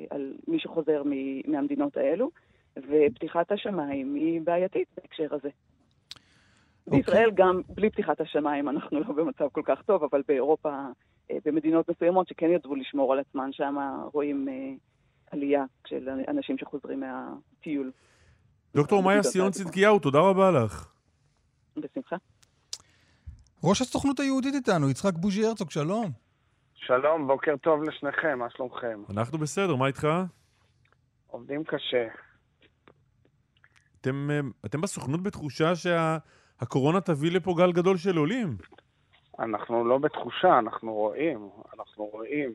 על מי שחוזר מהמדינות האלו, ופתיחת השמיים היא בעייתית בהקשר הזה. אוקיי. בישראל גם בלי פתיחת השמיים אנחנו לא במצב כל כך טוב, אבל באירופה, אה, במדינות מסוימות שכן ידעו לשמור על עצמן, שם רואים אה, עלייה של אנשים שחוזרים מהטיול. דוקטור מאיה סיון צדקיהו, תודה רבה לך. בשמחה. ראש הסוכנות היהודית איתנו, יצחק בוז'י הרצוג, שלום. שלום, בוקר טוב לשניכם, מה שלומכם? אנחנו בסדר, מה איתך? עובדים קשה. אתם, אה, אתם בסוכנות בתחושה שהקורונה תביא לפה גל גדול של עולים. אנחנו לא בתחושה, אנחנו רואים, אנחנו רואים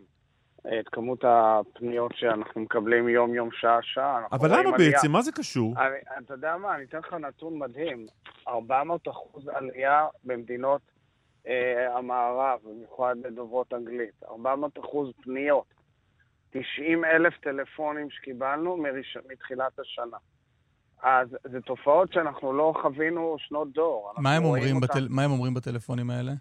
את כמות הפניות שאנחנו מקבלים יום-יום, שעה-שעה. אבל למה עלייה. בעצם? מה זה קשור? אני, אתה יודע מה, אני אתן לך נתון מדהים. 400 אחוז עלייה במדינות אה, המערב, במיוחד לדוברות אנגלית. 400 אחוז פניות. 90 אלף טלפונים שקיבלנו מראש, מתחילת השנה. אז זה תופעות שאנחנו לא חווינו שנות דור. מה הם, אומרים אותם. בטל... מה הם אומרים בטלפונים האלה?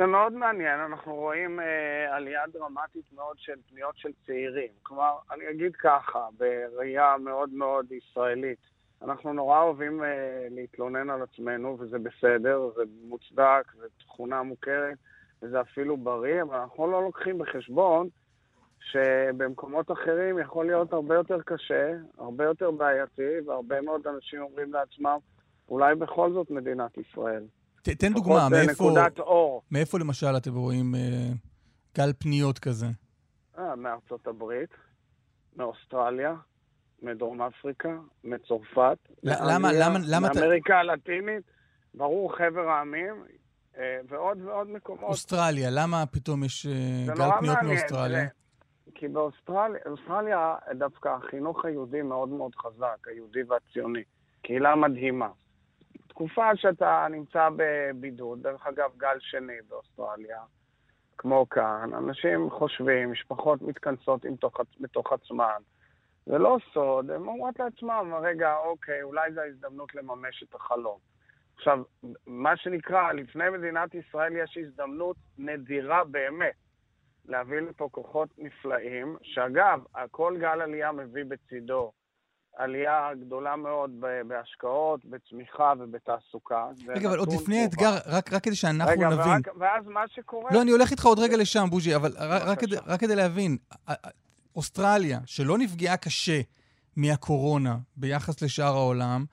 זה מאוד מעניין, אנחנו רואים אה, עלייה דרמטית מאוד של פניות של צעירים. כלומר, אני אגיד ככה, בראייה מאוד מאוד ישראלית, אנחנו נורא אוהבים אה, להתלונן על עצמנו, וזה בסדר, זה מוצדק, זו תכונה מוכרת, וזה אפילו בריא, אבל אנחנו לא לוקחים בחשבון שבמקומות אחרים יכול להיות הרבה יותר קשה, הרבה יותר בעייתי, והרבה מאוד אנשים אומרים לעצמם, אולי בכל זאת מדינת ישראל. ת, תן דוגמה, זה מאיפה. מאיפה למשל אתם רואים אה, גל פניות כזה? אה, מארצות הברית, מאוסטרליה, מדרום אפריקה, מצרפת, ל- למה- למה- למה אתה- מאמריקה הלטינית, ברור, חבר העמים, אה, ועוד ועוד מקומות. אוסטרליה, למה פתאום יש אה, גל פניות מאוסטרליה? כי באוסטרליה אוסטרליה, דווקא החינוך היהודי מאוד מאוד חזק, היהודי והציוני. קהילה מדהימה. תקופה שאתה נמצא בבידוד, דרך אגב, גל שני באוסטרליה, כמו כאן, אנשים חושבים, משפחות מתכנסות תוך, בתוך עצמן. זה לא סוד, הן אומרות לעצמם, רגע, אוקיי, אולי זו ההזדמנות לממש את החלום. עכשיו, מה שנקרא, לפני מדינת ישראל יש הזדמנות נדירה באמת להביא לפה כוחות נפלאים, שאגב, כל גל עלייה מביא בצידו עלייה גדולה מאוד בהשקעות, בצמיחה ובתעסוקה. רגע, אבל עוד לפני. האתגר, רק, רק כדי שאנחנו רגע, נבין. ורק, ואז מה שקורה... לא, אני הולך איתך עוד רגע לשם, בוז'י, אבל רק, רק, כדי. רק כדי להבין, אוסטרליה, שלא נפגעה קשה מהקורונה ביחס לשאר העולם,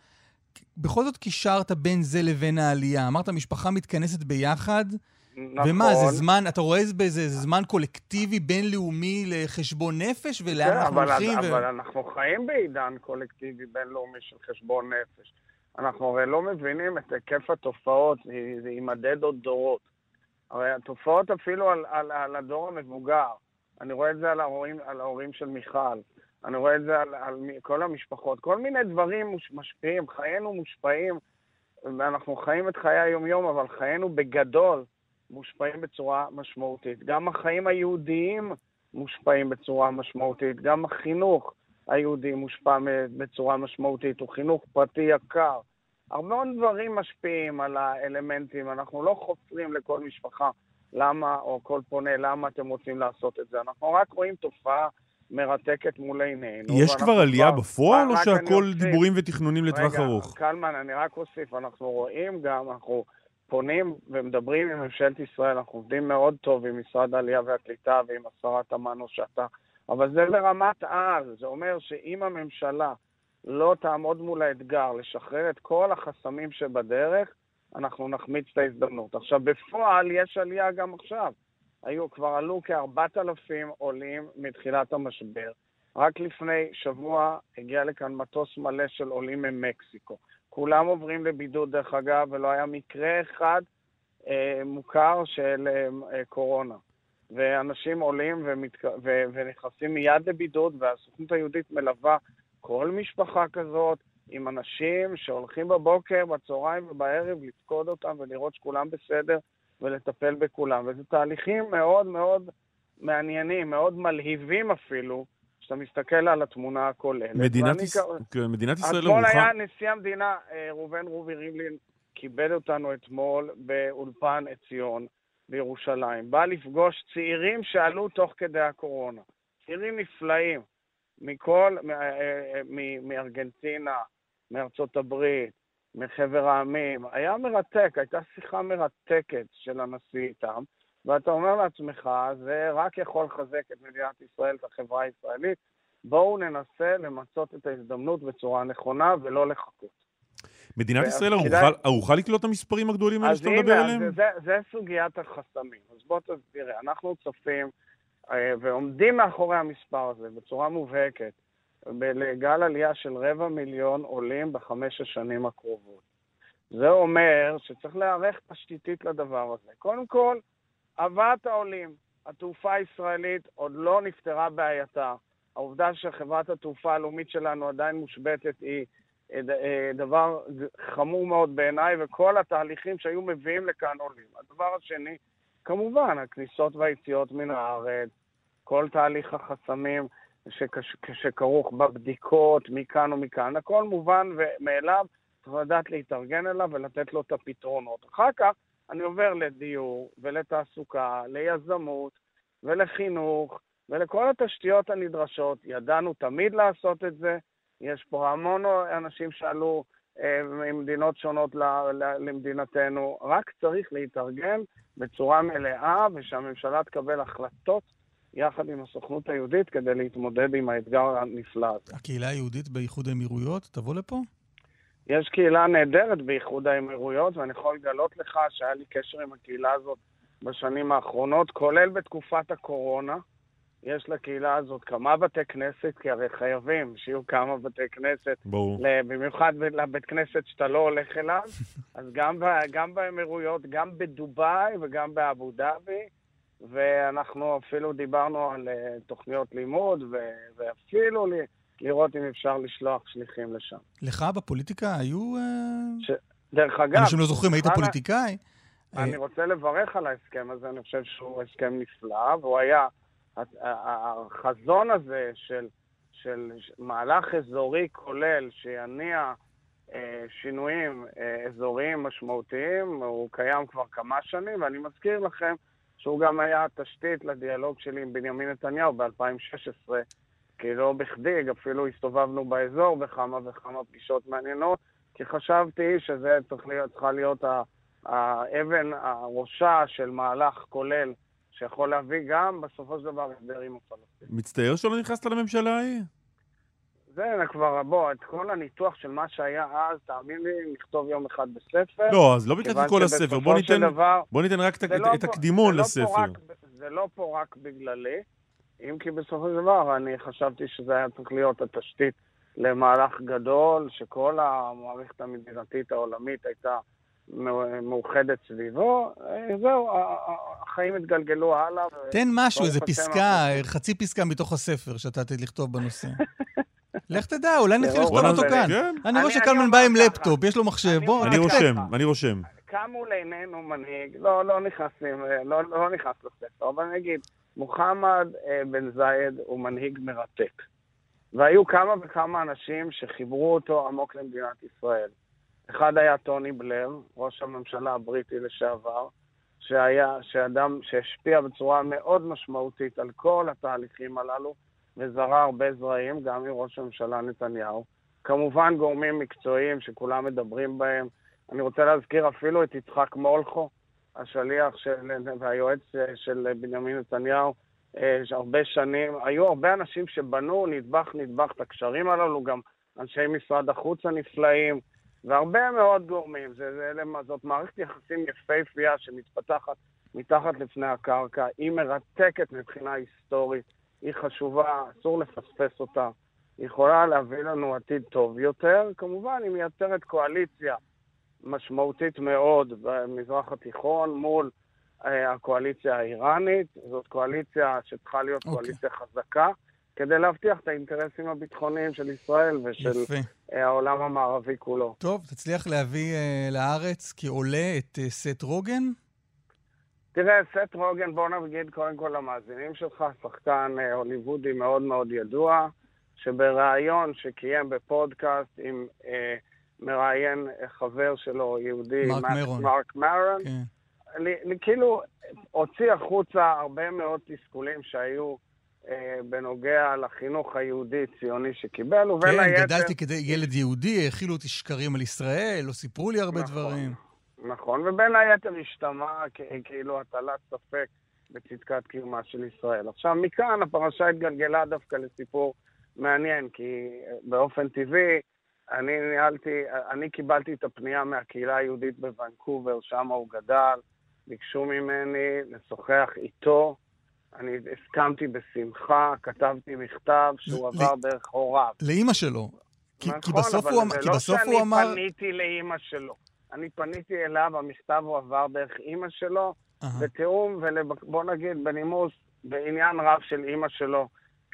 בכל זאת קישרת בין זה לבין העלייה. אמרת, משפחה מתכנסת ביחד, נכון. ומה, זה זמן, אתה רואה בזה זה זמן קולקטיבי בינלאומי לחשבון נפש, ולאן כן, אנחנו אבל, הולכים? אבל אנחנו חיים בעידן קולקטיבי בינלאומי של חשבון נפש. אנחנו הרי לא מבינים את היקף התופעות, זה יימדד עוד דורות. הרי התופעות אפילו על, על, על הדור המבוגר, אני רואה את זה על ההורים, על ההורים של מיכל, אני רואה את זה על, על כל המשפחות, כל מיני דברים משפיעים, חיינו מושפעים, ואנחנו חיים את חיי היום-יום, אבל חיינו בגדול מושפעים בצורה משמעותית. גם החיים היהודיים מושפעים בצורה משמעותית, גם החינוך היהודי מושפע בצורה משמעותית, הוא חינוך פרטי יקר. הרבה מאוד דברים משפיעים על האלמנטים, אנחנו לא חופרים לכל משפחה למה, או כל פונה, למה אתם רוצים לעשות את זה. אנחנו רק רואים תופעה מרתקת מול עינינו. יש כבר עלייה בפועל, או שהכל. דיבורים ותכנונים לטווח רגע, ארוך? קלמן, אני רק אוסיף, אנחנו רואים גם, אנחנו פונים ומדברים עם ממשלת ישראל, אנחנו עובדים מאוד טוב עם משרד העלייה והקליטה ועם השרה תמנו שטה, אבל זה ברמת על, זה אומר שאם הממשלה לא תעמוד מול האתגר לשחרר את כל החסמים שבדרך, אנחנו נחמיץ את ההזדמנות. עכשיו, בפועל יש עלייה גם עכשיו. היו, כבר עלו כ-4,000 עולים מתחילת המשבר. רק לפני שבוע הגיע לכאן מטוס מלא של עולים ממקסיקו. כולם עוברים לבידוד, דרך אגב, ולא היה מקרה אחד אה, מוכר של אה, אה, קורונה. ואנשים עולים ומתק... ו... ונכנסים מיד לבידוד, והסוכנות היהודית מלווה כל משפחה כזאת עם אנשים שהולכים בבוקר, בצהריים ובערב לפקוד אותם ולראות שכולם בסדר ולטפל בכולם. וזה תהליכים מאוד מאוד מעניינים, מאוד מלהיבים אפילו, כשאתה מסתכל על התמונה הכוללת. מדינת ואני יש- כ- כן, מדינת ישראל אתמול היה ערוכה... נשיא המדינה, אה, ראובן רובי ריבלין, כיבד אותנו אתמול באולפן עציון בירושלים. בא לפגוש צעירים שעלו תוך כדי הקורונה. צעירים נפלאים, מכל, אה, אה, מארגנטינה, מארצות הברית, מחבר העמים. היה מרתק, הייתה שיחה מרתקת של הנשיא איתם, ואתה אומר לעצמך, זה רק יכול לחזק את מדינת ישראל, את החברה הישראלית. בואו ננסה למצות את ההזדמנות בצורה נכונה ולא לחכות. מדינת ו- ישראל כדאי- ערוכה- ערוכה לקלוט את המספרים הגדולים האלה שאתה מדבר הנה, עליהם? אז זה, זה סוגיית החסמים. אז בוא תראה, אנחנו צופים אה, ועומדים מאחורי המספר הזה בצורה מובהקת לגל עלייה של רבע מיליון עולים בחמש השנים הקרובות. זה אומר שצריך להיערך תשתיתית לדבר הזה. קודם כל, הבאת העולים. התעופה הישראלית עוד לא נפתרה בעייתה. העובדה שחברת התעופה הלאומית שלנו עדיין מושבתת היא אה, אה, דבר חמור מאוד בעיניי, וכל התהליכים שהיו מביאים לכאן עולים. הדבר השני, כמובן, הכניסות והיציאות מן הארץ, כל תהליך החסמים שכרוך בבדיקות מכאן ומכאן, הכל מובן ומאליו, צריך לדעת להתארגן אליו ולתת לו את הפתרונות. אחר כך אני עובר לדיור ולתעסוקה, ליזמות ולחינוך ולכל התשתיות הנדרשות. ידענו תמיד לעשות את זה. יש פה המון אנשים שעלו אה, ממדינות שונות ל, ל, למדינתנו. רק צריך להתארגן בצורה מלאה ושהממשלה תקבל החלטות יחד עם הסוכנות היהודית כדי להתמודד עם האתגר הנפלא הזה. הקהילה היהודית באיחוד האמירויות, תבוא לפה? יש קהילה נהדרת באיחוד האמירויות, ואני יכול לגלות לך שהיה לי קשר עם הקהילה הזאת בשנים האחרונות, כולל בתקופת הקורונה. יש לקהילה הזאת כמה בתי כנסת, כי הרי חייבים שיהיו כמה בתי כנסת, ברור. במיוחד לבית כנסת שאתה לא הולך אליו. אז גם, ב- גם באמירויות, גם בדובאי וגם באבו דאבי, ואנחנו אפילו דיברנו על אה, תוכניות לימוד, ו- ואפילו ל- לראות אם אפשר לשלוח שליחים לשם. לך בפוליטיקה היו... אה, ש- דרך אגב, אנשים לא זוכרים, היית פוליטיקאי? אני אה, רוצה לברך על ההסכם הזה, אני חושב שהוא הסכם נפלא, והוא היה, החזון הזה של, של מהלך אזורי כולל שיניע אה, שינויים אה, אזוריים משמעותיים, הוא קיים כבר כמה שנים, ואני מזכיר לכם שהוא גם היה התשתית לדיאלוג שלי עם בנימין נתניהו ב-2016, כי לא בכדי, אפילו הסתובבנו באזור בכמה וכמה פגישות מעניינות, כי חשבתי שזה צריך להיות, צריכה להיות. האבן הראשה של מהלך כולל שיכול להביא גם בסופו של דבר הסדר עם הפלסטינים. מצטער שלא נכנסת לממשלה ההיא? זה כבר, בוא, את כל הניתוח של מה שהיה אז, תאמין לי, נכתוב יום אחד בספר. לא, אז לא ביקשתי כל הספר. בוא ניתן, דבר, בוא ניתן רק את, לא את פה- הקדימון זה לא פה לספר. רק- זה לא פה רק בגללי, אם כי בסופו של דבר אני חשבתי שזה היה צריך להיות התשתית למהלך גדול, שכל המערכת המדינתית העולמית הייתה מאוחדת סביבו. אה, זהו, החיים התגלגלו הלאה. תן משהו, איזה פסקה, אנחנו- חצי פסקה מתוך הספר שאתה עתיד לכתוב בנושא. לך תדע, אולי נתחיל בוא לכתוב אותו כאן. כן, אני רואה שקלמן בא עם. לפטופ, יש לו מחשב, אני בוא, אני. רושם, אני רושם. קם מול עינינו מנהיג, לא, לא נכנסים, לא, לא נכנס לספר, אבל אני אגיד, מוחמד אה, בן זייד הוא מנהיג מרתק. והיו כמה וכמה אנשים שחיברו אותו עמוק למדינת ישראל. אחד היה טוני בלר, ראש הממשלה הבריטי לשעבר, שהיה, שאדם שהשפיע בצורה מאוד משמעותית על כל התהליכים הללו, וזרע הרבה זרעים, גם מראש הממשלה נתניהו. כמובן גורמים מקצועיים שכולם מדברים בהם. אני רוצה להזכיר אפילו את יצחק מולכו, השליח של, והיועץ של בנימין נתניהו, אה, הרבה שנים. היו הרבה אנשים שבנו נדבך נדבך את הקשרים הללו, גם אנשי משרד החוץ הנפלאים, והרבה מאוד גורמים. זה, זה, זאת מערכת יחסים יפהפייה שמתפתחת מתחת לפני הקרקע. היא מרתקת מבחינה היסטורית, היא חשובה, אסור לפספס אותה. היא יכולה להביא לנו עתיד טוב יותר. כמובן, היא מייצרת קואליציה משמעותית מאוד במזרח התיכון מול uh, הקואליציה האיראנית. זאת קואליציה שצריכה להיות okay. אוקיי. קואליציה חזקה. כדי להבטיח את האינטרסים הביטחוניים של ישראל ושל יפה. אה, העולם המערבי כולו. טוב, תצליח להביא uh, לארץ כעולה את uh, סט רוגן? תראה, סט רוגן, בוא נגיד קודם כל למאזינים שלך, שחקן uh, הוליוודי מאוד מאוד ידוע, שבריאיון שקיים בפודקאסט עם מראיין חבר שלו, יהודי, מרק מרון, מרק מרון כן. כאילו הוציא החוצה הרבה מאוד תסכולים שהיו אה, בנוגע לחינוך היהודי-ציוני שקיבל, ובין כן, היתר... כן, גדלתי כדי ילד יהודי, האכילו אותי שקרים על ישראל, לא סיפרו לי הרבה נכון, דברים. נכון, ובין היתר השתמע כאילו הטלת ספק בצדקת קיומה של ישראל. עכשיו, מכאן הפרשה התגלגלה דווקא לסיפור מעניין, כי באופן טבעי אני ניהלתי, אני קיבלתי את הפנייה מהקהילה היהודית בוונקובר, שם הוא גדל, ביקשו ממני לשוחח איתו. אני הסכמתי בשמחה, כתבתי מכתב שהוא עבר דרך הוריו. לאימא שלו. כי, נכון, כי בסוף הוא, אמר... כי בסוף הוא אמר... אבל זה לא שאני פניתי לאימא שלו. אני פניתי אליו, המכתב הוא עבר דרך אימא שלו, בתיאום, ובוא נגיד, בנימוס, בעניין רב של אימא שלו,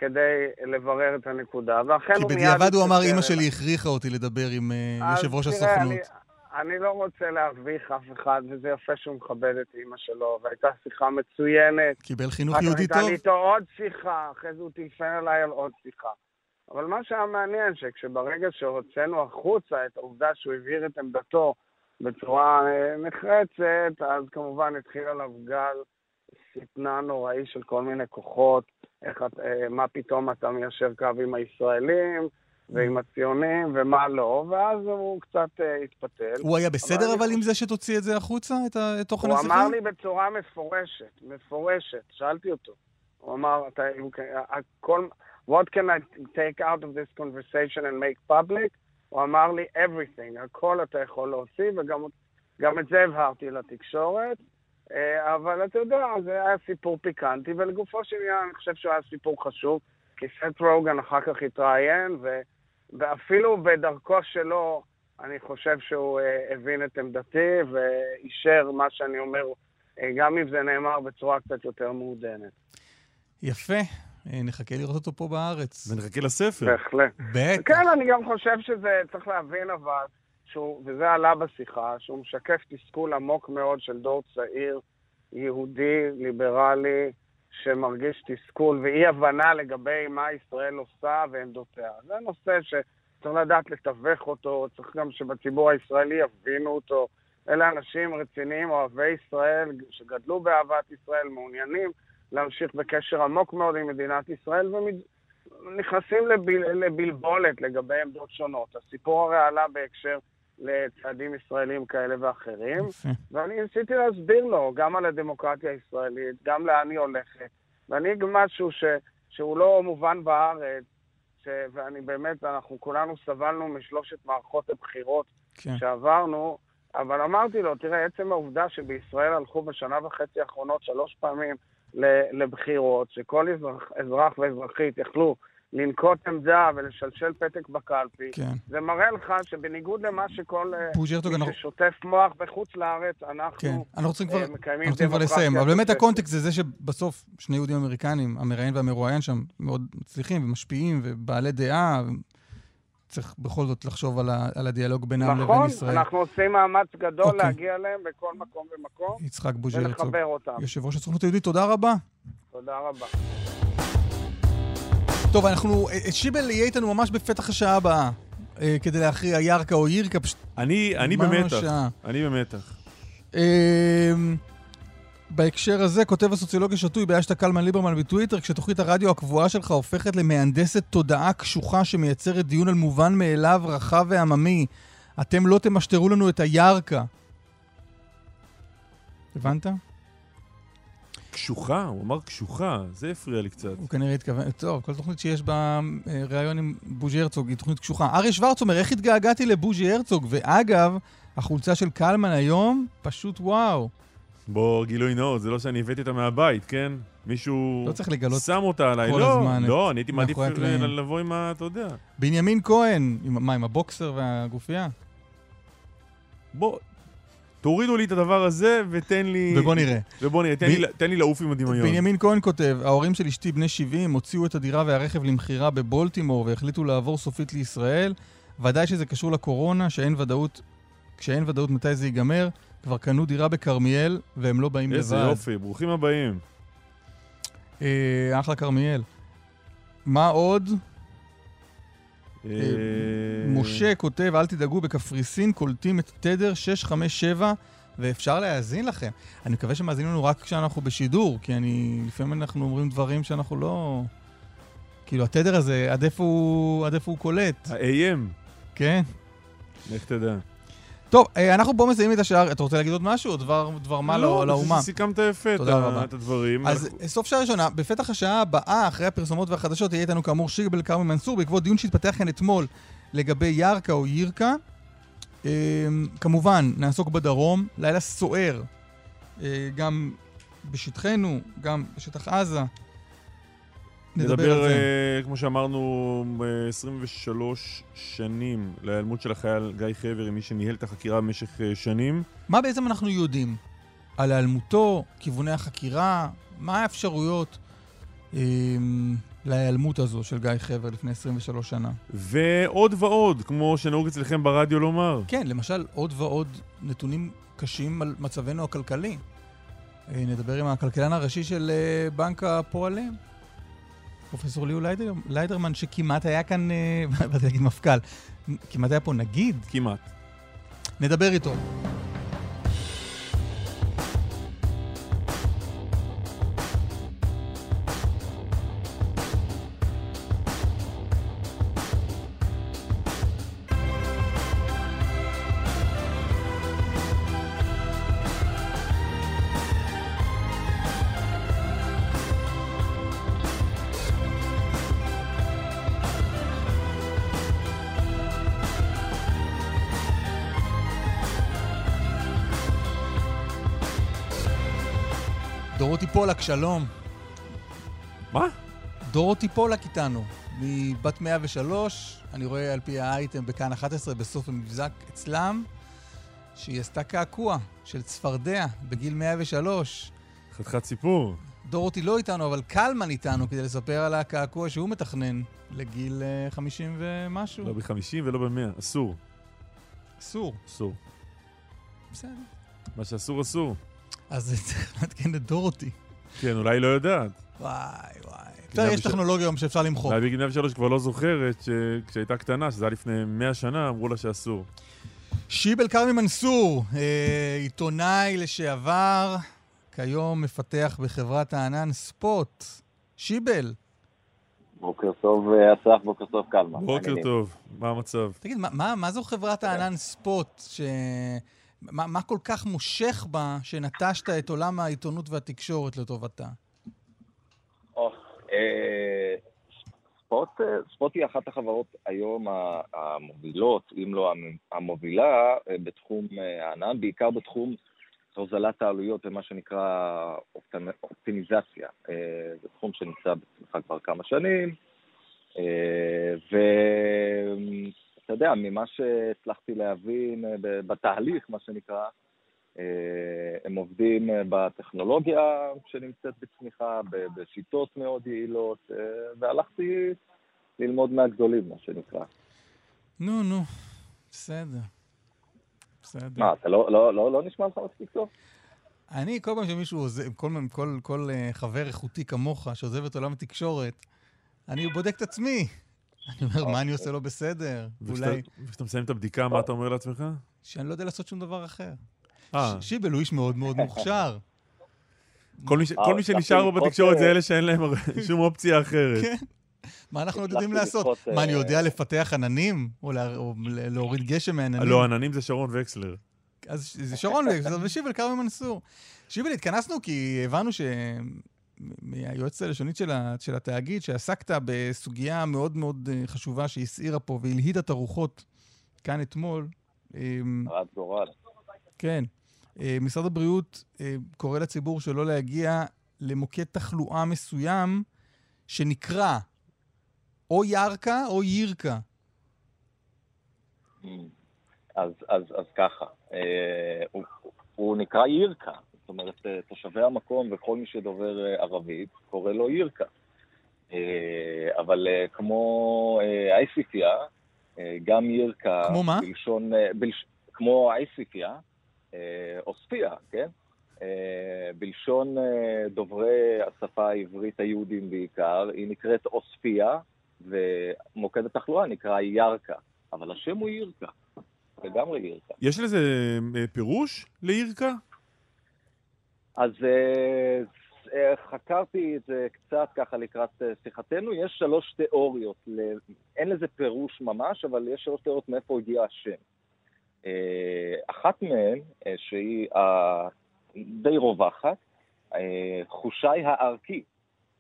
כדי לברר את הנקודה. ואכן הוא מיד... כי בדיעבד הוא אמר, אימא שלי הכריחה אותי לדבר עם uh, יושב ראש הסוכנות. אני, לא רוצה להביך אף אחד, וזה יפה שהוא מכבד את אימא שלו, והייתה שיחה מצוינת. קיבל חינוך יהודי טוב. הייתה לי איתו עוד שיחה, אחרי זה הוא טלפן אליי על עוד שיחה. אבל מה שהיה מעניין, שכשברגע שהוצאנו החוצה את העובדה שהוא הבהיר את עמדתו בצורה אה, נחרצת, אז כמובן התחיל עליו גל שטנה נוראי של כל מיני כוחות, איך, אה, מה פתאום אתה מיישר קו עם הישראלים, ועם הציונים, ומה לא, ואז הוא קצת uh, התפתל. הוא היה בסדר אבל, אבל עם זה שתוציא את זה החוצה, את, תוכן השיחה? הוא אמר לי בצורה מפורשת, מפורשת, שאלתי אותו. הוא אמר, אתה, הכל, what can I take out of this conversation and make public? הוא אמר לי, everything, הכל אתה יכול להוציא, וגם את זה הבהרתי לתקשורת. אה, אבל אתה יודע, זה היה סיפור פיקנטי, ולגופו של עניין אני חושב שהוא היה סיפור חשוב, כי סט רוגן אחר כך התראיין, ו... ואפילו בדרכו שלו, אני חושב שהוא uh, הבין את עמדתי ואישר מה שאני אומר, uh, גם אם זה נאמר בצורה קצת יותר מעודנת. יפה. אה, נחכה לראות אותו פה בארץ. ונחכה לספר. בהחלט. בטח. כן, אני גם חושב שזה, צריך להבין אבל, שהוא, וזה עלה בשיחה, שהוא משקף תסכול עמוק מאוד של דור צעיר, יהודי, ליברלי, שמרגיש תסכול ואי הבנה לגבי מה ישראל עושה ועמדותיה. זה נושא שצריך לדעת לתווך אותו, צריך גם שבציבור הישראלי יבינו אותו. אלה אנשים רציניים, אוהבי ישראל, שגדלו באהבת ישראל, מעוניינים להמשיך בקשר עמוק מאוד עם מדינת ישראל, ונכנסים לבל... לבלבולת לגבי עמדות שונות. הסיפור הרי עלה בהקשר לצעדים ישראלים כאלה ואחרים, ואני ניסיתי להסביר לו גם על הדמוקרטיה הישראלית, גם לאן היא הולכת, ואני גם משהו ש, שהוא לא מובן בארץ, ש, ואני באמת, אנחנו כולנו סבלנו משלושת מערכות הבחירות כן. שעברנו, אבל אמרתי לו, תראה, עצם העובדה שבישראל הלכו בשנה וחצי האחרונות שלוש פעמים לבחירות, שכל אזרח, אזרח ואזרחית יכלו לנקוט עמדה ולשלשל פתק בקלפי, כן. זה מראה לך שבניגוד למה שכל אה, מי אנחנו... ששוטף מוח בחוץ לארץ, אנחנו כן. אנחנו רוצים כבר, מקיימים אנחנו כבר לסיים. אבל באמת הקונטקסט זה זה שבסוף שני יהודים אמריקנים, המראיין והמרואיין שם, מאוד מצליחים ומשפיעים ובעלי דעה. צריך בכל זאת לחשוב על, ה, על הדיאלוג בינם נכון, לבין ישראל. נכון, אנחנו עושים מאמץ גדול אוקיי. להגיע אליהם בכל מקום ומקום. יצחק בוז'י הרצוג. ולחבר אותם. יושב ראש הסוכנות היהודית, תודה רבה. תודה רבה. טוב, אנחנו... אה, שיבל יהיה איתנו ממש בפתח השעה הבאה, אה, כדי להכריע ירקה או ירקה. פשוט... אני, אני במתח. אני במתח. אה, בהקשר הזה כותב הסוציולוג השתוי באשתה קלמן ליברמן בטוויטר, כשתוכנית הרדיו הקבועה שלך הופכת למהנדסת תודעה קשוחה שמייצרת דיון על מובן מאליו, רחב ועממי, אתם לא תמשטרו לנו את הירקה. הבנת? קשוחה, הוא אמר קשוחה, זה הפריע לי קצת. הוא כנראה התכוון, טוב, כל תוכנית שיש בה אה, ראיון עם בוז'י הרצוג היא תוכנית קשוחה. אריה שוורץ אומר, איך התגעגעתי לבוז'י הרצוג? ואגב, החולצה של קלמן היום, פשוט וואו. בוא, גילוי נאות, זה לא שאני הבאתי אותה מהבית, כן? מישהו לא צריך לגלות שם אותה עליי. כל לא, הזמן לא, אני הייתי מעדיף. לבוא עם ה... אתה יודע. בנימין כהן, עם, מה, עם הבוקסר והגופייה? בוא, תורידו לי את הדבר הזה ותן לי... ובוא נראה. ובוא נראה, תן ב- לי- תן לי לעוף עם הדמיון. בנימין כהן כותב, ההורים של אשתי בני 70 הוציאו את הדירה והרכב למכירה בבולטימור והחליטו לעבור סופית לישראל. ודאי שזה קשור לקורונה, שאין ודאות, כשאין ודאות מתי זה ייגמר. כבר קנו דירה בכרמיאל והם לא באים איזה לבד. יופי, ברוכים הבאים. אה, אחלה כרמיאל. מה עוד? אה, משה כותב, אל תדאגו, בקפריסין קולטים את תדר 657 ואפשר להאזין לכם. אני מקווה שמאזינים לנו רק כשאנחנו בשידור, כי אני, לפעמים אנחנו אומרים דברים שאנחנו לא... כאילו, התדר הזה, עד איפה הוא, עד איפה הוא קולט, ה-AM, כן? לך תדע. טוב, אה, אנחנו פה מסיימים את השאר. אתה רוצה להגיד עוד משהו? דבר, דבר מה לא, לא, לאומה? שסיכמת יפה את הדברים. אז אנחנו- סוף שעה ראשונה, בפתח השעה הבאה, אחרי הפרסומות והחדשות, יהיה איתנו כאמור שירבל כרמי מנסור, בעקבות דיון שהתפתח כאן אתמול לגבי ירקה או ירקה. אמ, כמובן, נעסוק בדרום, לילה סוער, אה, גם בשטחנו, גם בשטח עזה. נדבר נדבר, על זה. אה, כמו שאמרנו, ב- 23 שנים להיעלמות של החייל גיא חבר, מי שניהל את החקירה במשך אה, שנים. מה בעצם אנחנו יודעים על היעלמותו, כיווני החקירה, מה האפשרויות אמ, להיעלמות הזו של גיא חבר לפני 23 שנה? ועוד ועוד, כמו שנהוג אצלכם ברדיו לומר. כן, למשל עוד ועוד נתונים קשים על מצבנו הכלכלי. אה, נדבר עם הכלכלן הראשי של אה, בנק הפועלים, פרופסור ליאו ליידר, ליידרמן, שכמעט היה כאן, אה, באתי להגיד מפכ"ל, כמעט היה פה נגיד. כמעט. נדבר איתו. פולק, שלום. מה? דורותי פולק איתנו, מבת 103, אני רואה על פי האייטם בכאן 11 בסוף המבזק אצלם, שהיא עשתה קעקוע של צפרדע בגיל 103. חתיכת סיפור. דורותי לא איתנו, אבל קלמן איתנו כדי לספר על הקעקוע שהוא מתכנן לגיל אה, 50 ומשהו. לא ב-50 ולא ב-100, אסור. אסור. אסור. בסדר. מה שאסור, אסור. אז צריך לעדכן את דורותי. כן, אולי היא לא יודעת. וואי וואי. בסדר, יש טכנולוגיה היום שאפשר למחוק. אולי בגיל 103 כבר לא זוכרת שכשהייתה קטנה, שזה היה לפני 100 שנה, אמרו לה שאסור. שיבל כרמי מנסור, אה, עיתונאי לשעבר, כיום מפתח בחברת הענן ספוט. שיבל, בוקר טוב, אה, אסף, בוקר טוב, קלמן. בוקר. טוב, מה המצב? תגיד, מה, מה, מה זו חברת הענן ספוט? ש... מה, מה כל כך מושך בה שנטשת את עולם העיתונות והתקשורת לטובתה? אה, ספוט, אה, ספוט היא אחת החברות היום המובילות, אם לא המ- המובילה, אה, בתחום אה, הענן, בעיקר בתחום הוזלת העלויות ומה שנקרא אופטימיזציה. זה תחום שנמצא בצמיחה כבר כמה שנים, אה, ואתה יודע, ממה שהצלחתי להבין אה, בתהליך, מה שנקרא, אה, הם עובדים אה, בטכנולוגיה שנמצאת בצמיחה, בשיטות מאוד יעילות, והלכתי ללמוד מהגדולים, מה שנקרא. נו, נו, בסדר. בסדר. מה, אתה לא, לא, לא, לא נשמע לך מספיק טוב? אני, כל פעם שמישהו עוזב, כל, כל, כל אה, חבר איכותי כמוך שעוזב את עולם התקשורת, אני בודק את עצמי. אני אומר, מה אני עושה לא בסדר? אולי וכשאתה מסיים את הבדיקה, מה אתה אומר לעצמך? שאני לא יודע לעשות שום דבר אחר. אה, שיבל הוא איש מאוד מאוד מוכשר. כל מי ש- אה, כל מי שנשאר פה בתקשורת זה אלה שאין להם שום אופציה אחרת. כן. מה אנחנו עוד יודעים לעשות? מה, אני אה, יודע לפתח עננים? או להוריד גשם מעננים? לא, עננים זה שרון וקסלר. אז זה שרון וקסלר ושיבל כרמי מנסור. שיבל, התכנסנו כי הבנו ש... מהיועצת הלשונית של, ה... של התאגיד, שעסקת בסוגיה מאוד מאוד אה, חשובה שהסעירה פה והלהידה את הרוחות כאן אתמול. אמ, הרת גורל. כן. אה, משרד הבריאות אה, קורא לציבור שלא להגיע למוקד תחלואה מסוים שנקרא או ירקה או ירקה. אז, אז, אז ככה, הוא, הוא נקרא ירקה, אומרת, אה, תושבי המקום וכל מי שדובר אה, ערבית קורא לו ירקה. אה, אבל כמו עיספיא, אה, גם ירקה, כמו מה? בלשון, בלש, כמו עיספיא, אה, עוספיא, כן? בלשון דוברי השפה העברית היהודים בעיקר, היא נקראת עוספיא, ומוקד התחלואה נקרא ירקה, אבל השם הוא ירקה. לגמרי ירקה. יש לזה פירוש לירקה? אז אה, אה, חקרתי את זה קצת ככה לקראת אה, שיחתנו. יש שלוש תיאוריות. אין לזה פירוש ממש, אבל יש שלוש תיאוריות מאיפה הגיע השם. אחת מהן, שהיא די רווחת, חושי הערכי.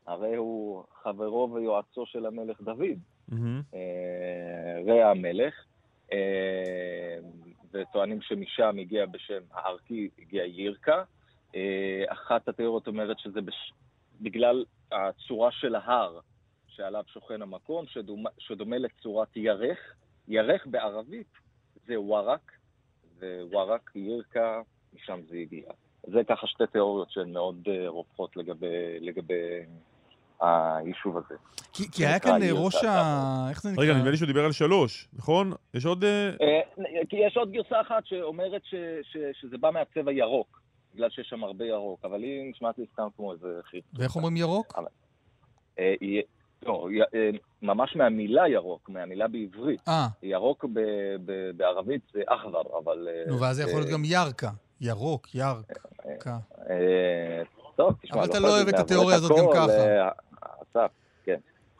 הרי הוא חברו ויועצו של המלך דוד. אה, רע המלך, וטוענים שמשם הגיע בשם הערכי, הגיע ירקה. אה, אחת התיאוריות אומרת שזה בש... בגלל הצורה של ההר שעליו שוכן המקום, שדומה, שדומה לצורת ירך. ירך בערבית זה ווארק, וווארק, ירקה, משם זה הגיע. זה ככה שתי תיאוריות שהן מאוד אה, רווחות לגבי, לגבי היישוב הזה. כי, כי היה כאן אה, ראש ה... איך זה נקרא? רגע, נדמה לי שהוא דיבר על שלוש, נכון? יש עוד... כי יש עוד גרסה אחת שאומרת ש, ש, שזה בא מהצבע ירוק, בגלל שיש שם הרבה ירוק, אבל היא נשמעת לי סתם כמו איזה חיוך. ואיך אומרים ירוק? אה, לא, אה, ממש מהמילה ירוק, מהמילה בעברית. אה, ירוק ב, ב, בערבית זה אחבר, אבל... אה, נו, ואז זה יכול להיות גם ירקה. ירוק, ירקה. אה, טוב, תשמע, אבל אתה לא להיות אוהב את התיאוריה הזאת גם ככה. אסף,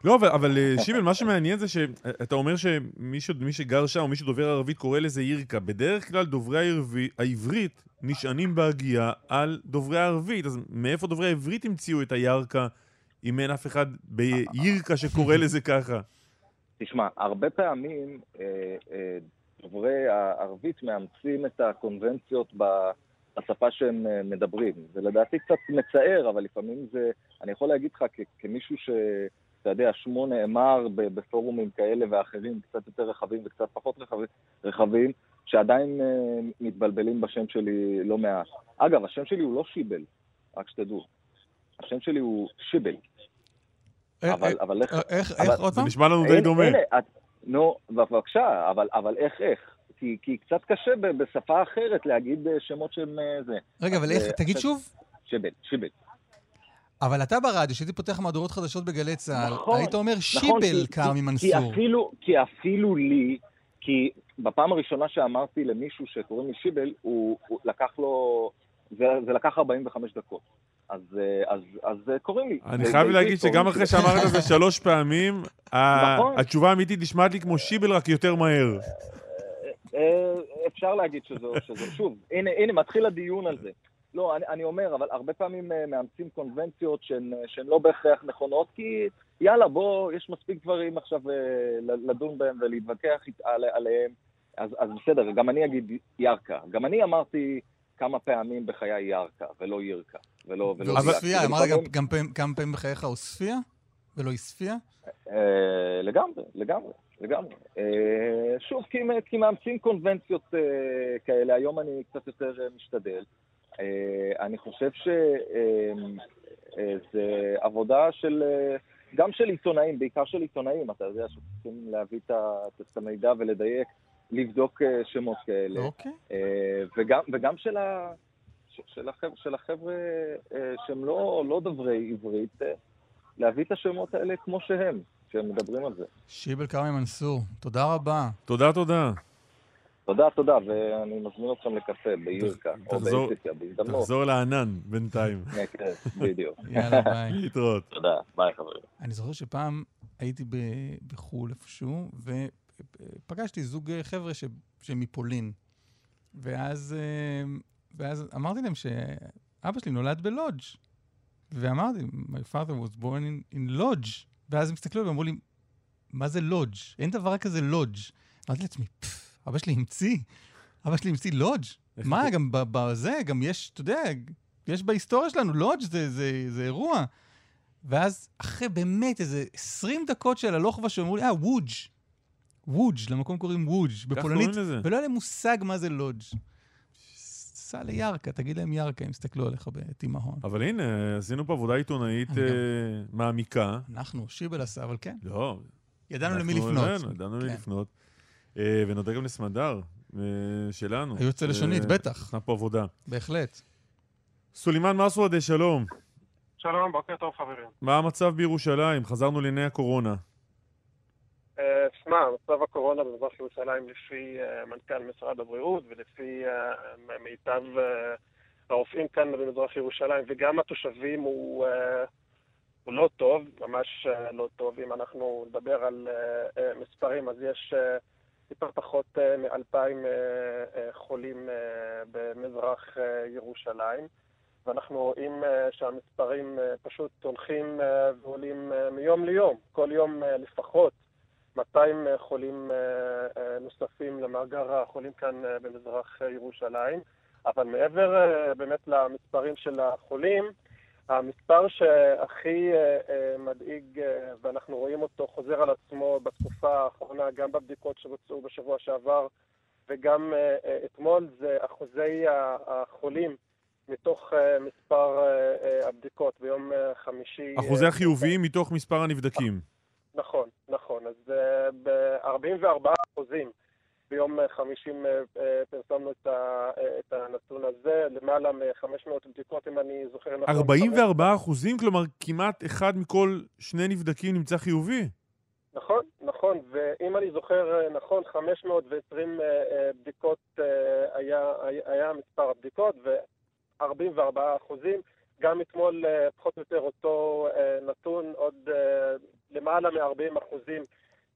לא, אבל, אבל אה, שיבל, מה שמעניין זה שאתה אומר שמי ש, שגר שם, או מי שדובר ערבית, קורא לזה ירקה. בדרך כלל דוברי העברית נשענים בהגייה על דוברי הערבית. אז מאיפה דוברי העברית המציאו את הירקה, אם אין אף אחד בירקה שקורא לזה ככה? תשמע, הרבה פעמים אה, אה, דוברי הערבית מאמצים את הקונבנציות ב- בשפה שהם מדברים. זה לדעתי קצת מצער, אבל לפעמים זה... אני יכול להגיד לך כמישהו ש... אתה יודע, שמו נאמר ב- בפורומים כאלה ואחרים, קצת יותר רחבים וקצת פחות רחבים, רחבים שעדיין אה, מתבלבלים בשם שלי לא מעט. אגב, השם שלי הוא לא שיבל, רק שתדעו. השם שלי הוא שיבל, אה, אבל, אבל איך... אה, איך, איך, עוד זה פעם? נשמע לנו די דומה. נו, בבקשה, אבל, אבל איך, איך? כי, כי קצת קשה ב- בשפה אחרת להגיד אה, שמות שהם אה, זה. רגע, אבל איך, אה, תגיד שוב. שיבל, שיבל. אבל אתה ברדיו, כשהייתי פותח מהדורות חדשות בגלי צה"ל, נכון, היית אומר נכון, שיבל כי- כרמי כי מנסור. אפילו, כי אפילו לי, כי בפעם הראשונה שאמרתי למישהו שקוראים לי שיבל, הוא, הוא לקח לו, זה, זה לקח 45 דקות. אז, אה, אז, אז אה, קוראים לי. אני חייב להגיד שגם אחרי. שאמרת את זה שלוש פעמים, נכון. התשובה האמיתית נשמעת לי כמו שיבל, רק יותר מהר. אה, אפשר להגיד שזה, שזה שוב, הנה, הנה, מתחיל הדיון על זה. לא, אני, אני אומר, אבל הרבה פעמים אה, מאמצים קונבנציות שהן, אה, שהן לא בהכרח נכונות, כי יאללה, בוא, יש מספיק דברים עכשיו אה, לדון בהם ולהתווכח אית- על, עליהם. אז, אז בסדר, גם אני אגיד ירקה. גם אני אמרתי כמה פעמים בחיי ירקה, ולא ירקה, ולא... ולא ועוספיא, ירקה. אמרת גם- גם פעמים- כמה פעמים בחייך עוספיא? ולא עספיא? אה, לגמרי, לגמרי, לגמרי. שוב, כי, כי מאמצים קונבנציות כאלה, היום אני קצת יותר משתדל. אה, אני חושב שזה עבודה של, אה, גם של עיתונאים, בעיקר של עיתונאים, אתה יודע, שצריכים להביא את המידע ולדייק, לבדוק אה, שמות כאלה. אוקיי. אה, וגם, וגם של, ה, של, החבר'ה, של החבר'ה אה, שהם לא, לא דוברי עברית, אה, להביא את השמות האלה כמו שהם, כשהם מדברים על זה. שיבל כרמי מנסור, תודה רבה. תודה, תודה. תודה, תודה, ואני מזמין אתכם לקפה בירקה, או תחזור- באתיקה, בהזדמנות. תחזור לענן בינתיים. כן, בדיוק. יאללה, ביי. להתראות. תודה, ביי חברים. אני זוכר שפעם הייתי ב- בחו"ל איפשהו, ופגשתי זוג אה, חבר'ה שהם מפולין. ואז, אה, ואז אמרתי להם שאבא שלי נולד בלודג'. ואמרתי, my father was born in, in lodge. ואז הם הסתכלו ואמרו לי, מה זה לודג'? אין דבר כזה לודג'. אמרתי לעצמי, "פפ, אבא שלי המציא, אבא שלי המציא לודג'. מה, גם בזה, גם יש, אתה יודע, יש בהיסטוריה שלנו, לודג' זה, זה, זה אירוע. ואז אחרי באמת איזה 20 דקות של הלוך ושוב, אמרו לי, אה, וודג'. וודג', למקום קוראים וודג', בפולנית. ולא היה להם מושג מה זה לודג'. סע לירכא, תגיד להם ירכא, הם יסתכלו עליך בתימהון. אבל הנה, עשינו פה עבודה עיתונאית אה, מעמיקה. אנחנו, שיבל עשה, אבל כן, לא, ידענו למי לפנות. ידענו, ידענו למי כן. לפנות. אה, ונודה גם לסמדר אה, שלנו. היועצת הלשונית, אה, בטח. עשתה פה עבודה. בהחלט. סולימאן מסוודה, שלום. שלום, בוקר טוב חברים. מה המצב בירושלים? חזרנו לעיני הקורונה. שמע, מצב הקורונה במזרח ירושלים לפי מנכ"ל משרד הבריאות ולפי מיטב הרופאים כאן במזרח ירושלים וגם התושבים הוא, הוא לא טוב, ממש לא טוב. אם אנחנו נדבר על מספרים, אז יש טיפה פחות אה, מאלפיים אה, אה, חולים במזרח ירושלים. ואנחנו רואים שהמספרים פשוט הולכים ועולים מיום ליום. כל יום לפחות 200 אה, חולים נוספים למאגר החולים כאן במזרח ירושלים. אבל מעבר באמת למספרים של החולים, המספר שהכי אה, אה, מדאיג, אה, ואנחנו רואים אותו חוזר על עצמו בתקופה האחרונה, גם בבדיקות שבוצעו בשבוע שעבר וגם אתמול, זה אחוזי החולים מתוך מספר הבדיקות ביום חמישי. אחוזי החיוביים מתוך מספר הנבדקים. נכון, נכון. אז uh, ב-44 אחוזים ביום אה, חמישי אה, אה, פרסמנו את, ה, אה, את הנתון הזה, למעלה מ-500 בדיקות, אם אני זוכר נכון. 44 אחוזים? כלומר, כמעט אחד מכל שני נבדקים נמצא חיובי. נכון, נכון, ואם אני זוכר נכון, 520 אה, אה, בדיקות היה, היה, מספר הבדיקות, ו-44 אחוזים. גם אתמול פחות או יותר אותו נתון, עוד למעלה מ-40 אחוזים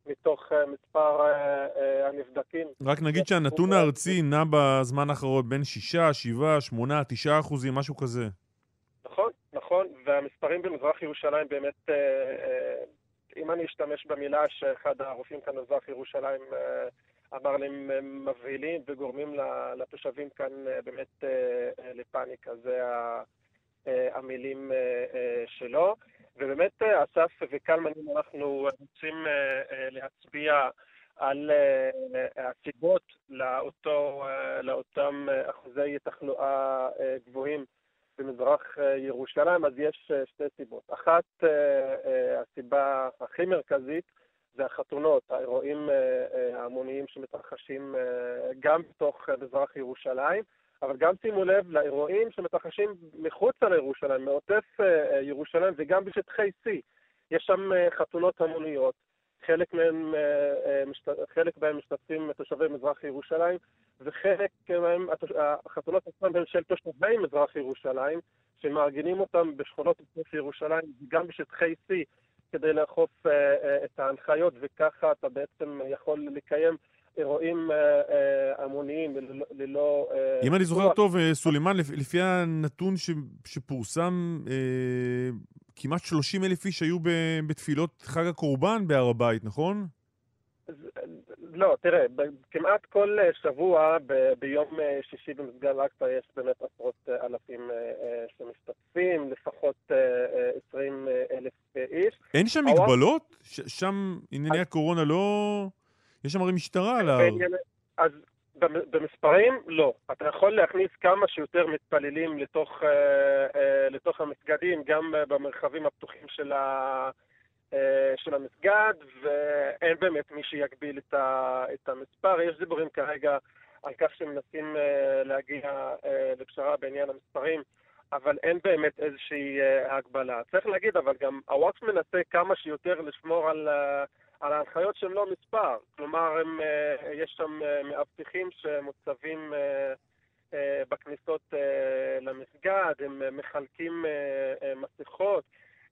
מתוך אה, מספר אה, אה, הנבדקים. רק נגיד שהנתון הארצי נע בזמן האחרון בין 6, 7, 8, 9 אחוזים, משהו כזה. נכון, נכון, והמספרים במזרח ירושלים באמת, אם אני אשתמש במילה שאחד הרופאים כאן במזרח ירושלים אמר לי, הם מבהילים וגורמים לתושבים כאן באמת לפאניקה, זה המילים שלו. ובאמת, אה, אסף וקלמן, אם אנחנו רוצים אה, אה, להצביע על אה, אה, הסיבות לאותו, אה, לאותם אה, אחוזי תחלואה אה, גבוהים במזרח אה, ירושלים, אז יש אה, שתי סיבות. אחת, אה, אה, הסיבה הכי מרכזית זה החתונות, האירועים אה, אה, ההמוניים שמתרחשים אה, גם בתוך אה, מזרח ירושלים, אבל גם שימו לב לאירועים שמתרחשים מחוצה לירושלים, מעוטף אה, אה, ירושלים וגם בשטחי C. יש שם אה, חתונות המוניות, חלק מהם, חלק בהם משתתפים תושבי מזרח ירושלים, וחלק מהם, החתונות עצמן הן של תושבי מזרח ירושלים, שמארגנים אותם בשכונות מזרח ירושלים וגם בשטחי C כדי לאכוף את ההנחיות, וככה אתה בעצם יכול לקיים אירועים אה, אה, המוניים ללא... אה, אם אני זוכר. טוב, סולימאן, לפ- לפי הנתון שפורסם, כמעט 30 אלף איש היו בתפילות חג הקורבן בהר הבית, נכון? לא, תראה, כמעט כל שבוע ביום שישי במסגד אל-אקצא יש באמת עשרות אלפים שמשתתפים, לפחות אה, אה, 20 אה, אלף איש. אין שם מגבלות? שם ענייני הקורונה לא... יש שם הרי משטרה על ההר. אז במ- במספרים, לא. אתה יכול להכניס כמה שיותר מתפללים לתוך, אה, אה, לתוך המסגדים, גם במרחבים הפתוחים של, ה, אה, של המסגד, ואין באמת מי שיגביל את, ה, את המספר. יש דיבורים כרגע על כך שמנסים להגיע לפשרה בעניין המספרים. אבל אין באמת איזושהי הגבלה. צריך להגיד, אבל גם הוואקס מנסה כמה שיותר לשמור על, על ההנחיות שהן לא מספר. כלומר, הם, אה, יש שם אה, מאבטחים שמוצבים אה, בכניסות למסגד, הם מחלקים מסכות,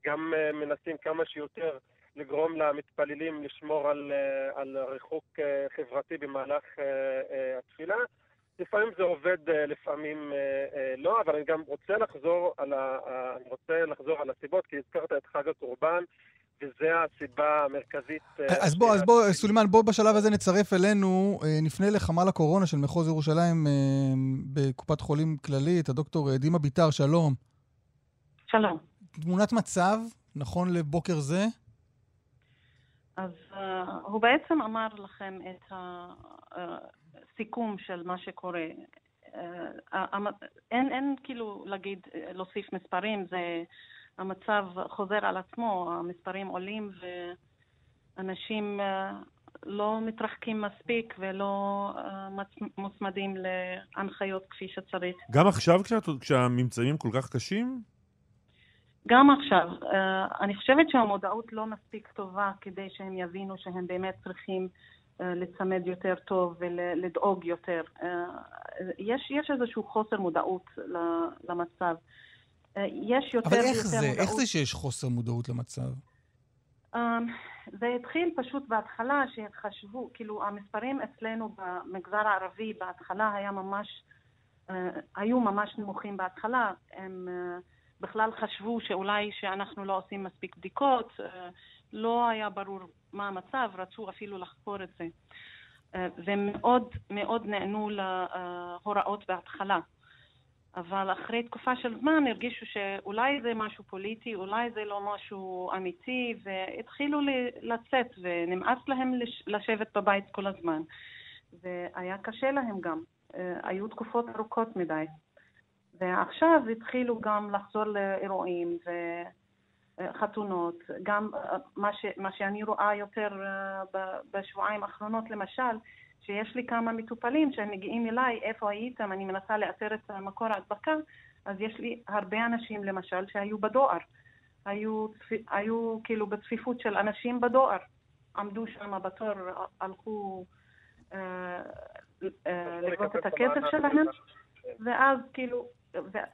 גם מנסים כמה שיותר לגרום למתפללים לשמור על, על ריחוק חברתי במהלך התפילה. לפעמים זה עובד, לפעמים לא, אבל אני גם רוצה לחזור על, ה, אני רוצה לחזור על הסיבות, כי הזכרת את חג הקורבן. וזו הסיבה המרכזית. אה, אז בוא, אז בוא, סולימאן, בוא בשלב הזה נצרף אלינו, אה, נפנה לחמ"ל הקורונה של מחוז ירושלים אה, בקופת חולים כללית, הדוקטור דימה ביטר, שלום. שלום. תמונת מצב, נכון לבוקר זה? אז uh, הוא בעצם אמר לכם את הסיכום של מה שקורה. Uh, אין, אין כאילו להגיד, להוסיף מספרים, זה... המצב חוזר על עצמו, המספרים עולים ואנשים אה, לא מתרחקים מספיק ולא אה, מוצמדים להנחיות כפי שצריך. גם עכשיו כשהממצאים כל כך קשים? גם עכשיו. אה, אני חושבת שהמודעות לא מספיק טובה כדי שהם יבינו שהם באמת צריכים לצמד יותר טוב ולדאוג יותר. יש, יש איזשהו חוסר מודעות למצב. יש יותר ויותר מודעות. אבל איך זה? איך זה שיש חוסר מודעות למצב? Um, זה התחיל פשוט בהתחלה שחשבו, כאילו המספרים אצלנו במגזר הערבי בהתחלה היה ממש, uh, היו ממש נמוכים בהתחלה. הם בכלל חשבו שאולי שאנחנו לא עושים מספיק בדיקות, לא היה ברור מה המצב, רצו אפילו לחקור את זה. ומאוד מאוד נענו להוראות בהתחלה. אבל אחרי תקופה של זמן הרגישו שאולי זה משהו פוליטי, אולי זה לא משהו אמיתי, והתחילו לצאת, ונמאס להם לשבת בבית כל הזמן. והיה קשה להם גם, אה, היו תקופות ארוכות מדי. ועכשיו התחילו גם לחזור לאירועים וחתונות. גם אה, מה, ש, מה שאני רואה יותר אה, בשבועיים האחרונות, למשל, שיש לי כמה מטופלים שהם מגיעים אליי, איפה הייתם, אני מנסה לאתר את מקור ההדבקה, אז יש לי הרבה אנשים למשל שהיו בדואר. היו, היו כאילו בצפיפות של אנשים בדואר. עמדו שם בתור, הלכו אה, אה, לגבות את הכסף שלהם, ואז כאילו,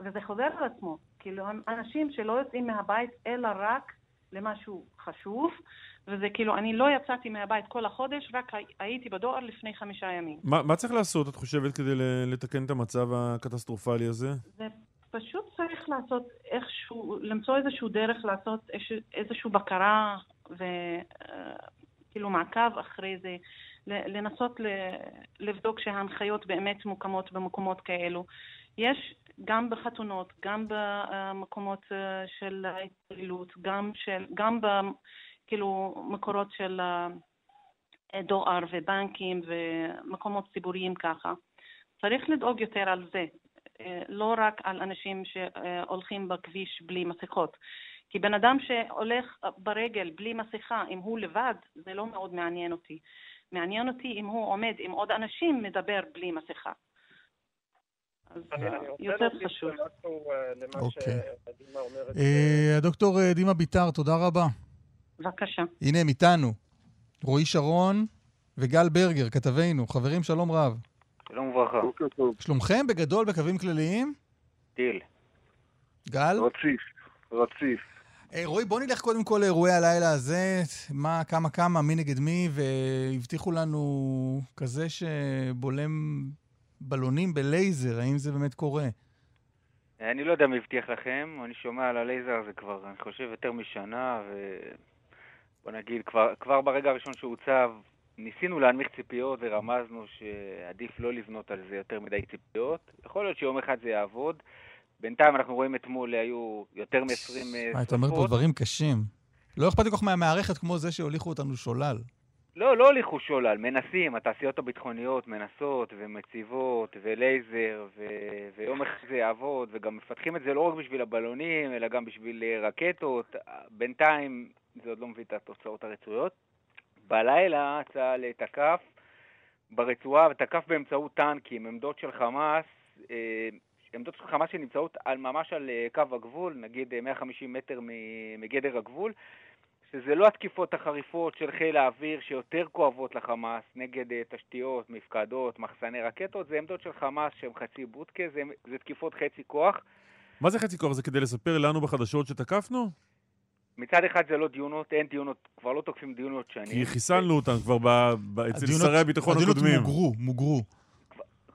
וזה חוזר על עצמו. כאילו, אנשים שלא יוצאים מהבית אלא רק למשהו חשוב, וזה כאילו, אני לא יצאתי מהבית כל החודש, רק הייתי בדואר לפני חמישה ימים. מה, מה צריך לעשות, את חושבת, כדי לתקן את המצב הקטסטרופלי הזה? זה פשוט צריך לעשות איכשהו, למצוא איזשהו דרך לעשות איזשהו בקרה וכאילו מעקב אחרי זה, לנסות לבדוק שההנחיות באמת מוקמות במקומות כאלו. יש גם בחתונות, גם במקומות אה, של ההתעללות, גם, של, גם כאילו מקורות של אה, דואר ובנקים ומקומות ציבוריים ככה. צריך לדאוג יותר על זה, אה, לא רק על אנשים שהולכים בכביש בלי מסכות. כי בן אדם שהולך ברגל בלי מסכה, אם הוא לבד, זה לא מאוד מעניין אותי. מעניין אותי אם הוא עומד עם עוד אנשים, מדבר בלי מסכה. אז יותר חשוב. אוקיי. הדוקטור דימה ביטר, תודה רבה. בבקשה. הנה הם איתנו. רועי שרון וגל ברגר, כתבינו. חברים, שלום רב. שלום וברכה. שלומכם בגדול בקווים כלליים? טיל. גל? רציף, רציף. Hey, אה, רועי, בוא נלך קודם כל לאירועי הלילה הזה, מה, כמה כמה, מי נגד מי, והבטיחו לנו כזה שבולם בלונים בלייזר, האם זה באמת קורה? אני לא יודע מי הבטיח לכם, אני שומע על הלייזר הזה כבר, אני חושב, יותר משנה, ו... בוא נגיד, כבר, כבר ברגע הראשון שהוצב, ניסינו להנמיך ציפיות ורמזנו שעדיף לא לבנות על זה יותר מדי ציפיות. יכול להיות שיום אחד זה יעבוד. בינתיים אנחנו רואים אתמול היו יותר מ-20 שרפות. אה, אתה אומר פה דברים קשים. לא אכפת לי כל כך מהמערכת כמו זה שהוליכו אותנו שולל. לא, לא הוליכו שולל, מנסים, התעשיות הביטחוניות מנסות ומציבות ולייזר, ו... ויום אחד זה יעבוד, וגם מפתחים את זה לא רק בשביל הבלונים, אלא גם בשביל אה, רקטות. בינתיים זה עוד לא מביא את התוצאות הרצויות. בלילה צה"ל תקף ברצועה, ותקף באמצעות טנקים, עמדות של חמאס, אה, עמדות של חמאס שנמצאות על, ממש על אה, קו הגבול, נגיד 150 מטר מגדר הגבול. שזה לא התקיפות החריפות של חיל האוויר שיותר כואבות לחמאס נגד אה, תשתיות, מפקדות, מחסני רקטות, זה עמדות של חמאס שהן חצי בודקה, זה, זה תקיפות חצי כוח. מה זה חצי כוח? זה כדי לספר לנו בחדשות שתקפנו? מצד אחד זה לא דיונות, אין דיונות, כבר לא תוקפים דיונות שנים. כי חיסלנו אותם כבר ב, ב, אצל הדיונות- שרי הביטחון הקודמים. הדיונות מוגרו, מוגרו.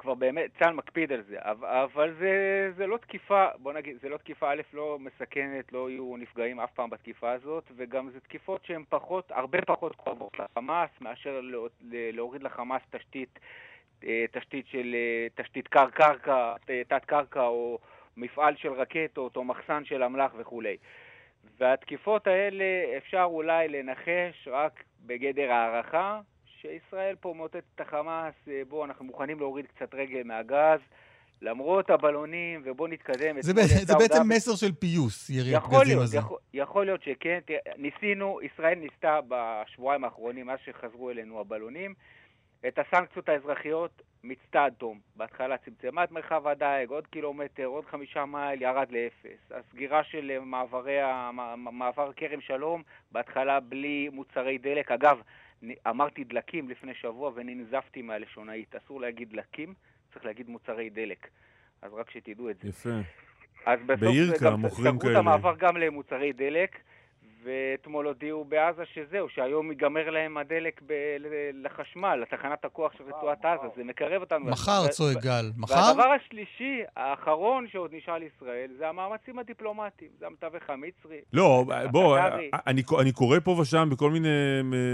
כבר באמת, צה"ל מקפיד על זה, אבל, זה, זה לא תקיפה, בוא נגיד, זה לא תקיפה א', לא מסכנת, לא יהיו נפגעים אף פעם בתקיפה הזאת, וגם זה תקיפות שהן פחות, הרבה פחות כואבות לחמאס, מאשר לא, להוריד לחמאס תשתית, אה, תשתית של, אה, תשתית קר קרקע, תת קרקע, או מפעל של רקטות, או מחסן של אמל"ח וכולי. והתקיפות האלה אפשר אולי לנחש רק בגדר הערכה, שישראל פה מאותת את החמאס, אה, בוא, אנחנו מוכנים להוריד קצת רגל מהגז, למרות הבלונים, ובוא נתקדם. זה ב- זה בעצם הודעה- מסר של פיוס, ירי יכול הפגזים להיות, הזה. יכול, יכול להיות שכן. ניסינו, ישראל ניסתה בשבועיים האחרונים, מאז שחזרו אלינו הבלונים, את הסנקציות האזרחיות מיצתה עד תום. בהתחלה צמצמה את מרחב הדייג, עוד קילומטר, עוד חמישה מייל, ירד לאפס. הסגירה של אה, מעברי, מעבר כרם שלום, בהתחלה בלי מוצרי דלק. אגב, אמרתי דלקים לפני שבוע וננזפתי מהלשונאית. אסור להגיד דלקים, צריך להגיד מוצרי דלק. אז רק שתדעו את זה. יפה. אז בסוף בירקה גם מוכרים סגרו כאלה. את המעבר גם למוצרי דלק, ואתמול הודיעו בעזה שזהו, שהיום ייגמר להם הדלק ב- לחשמל, לתחנת הכוח של רצועת עזה, זה מקרב אותנו. מחר, ו- צועק גל. מחר? והדבר השלישי, האחרון שעוד נשאר לישראל, זה המאמצים הדיפלומטיים, זה המתווך המצרי. לא, בוא. אני, אני קורא פה ושם בכל מיני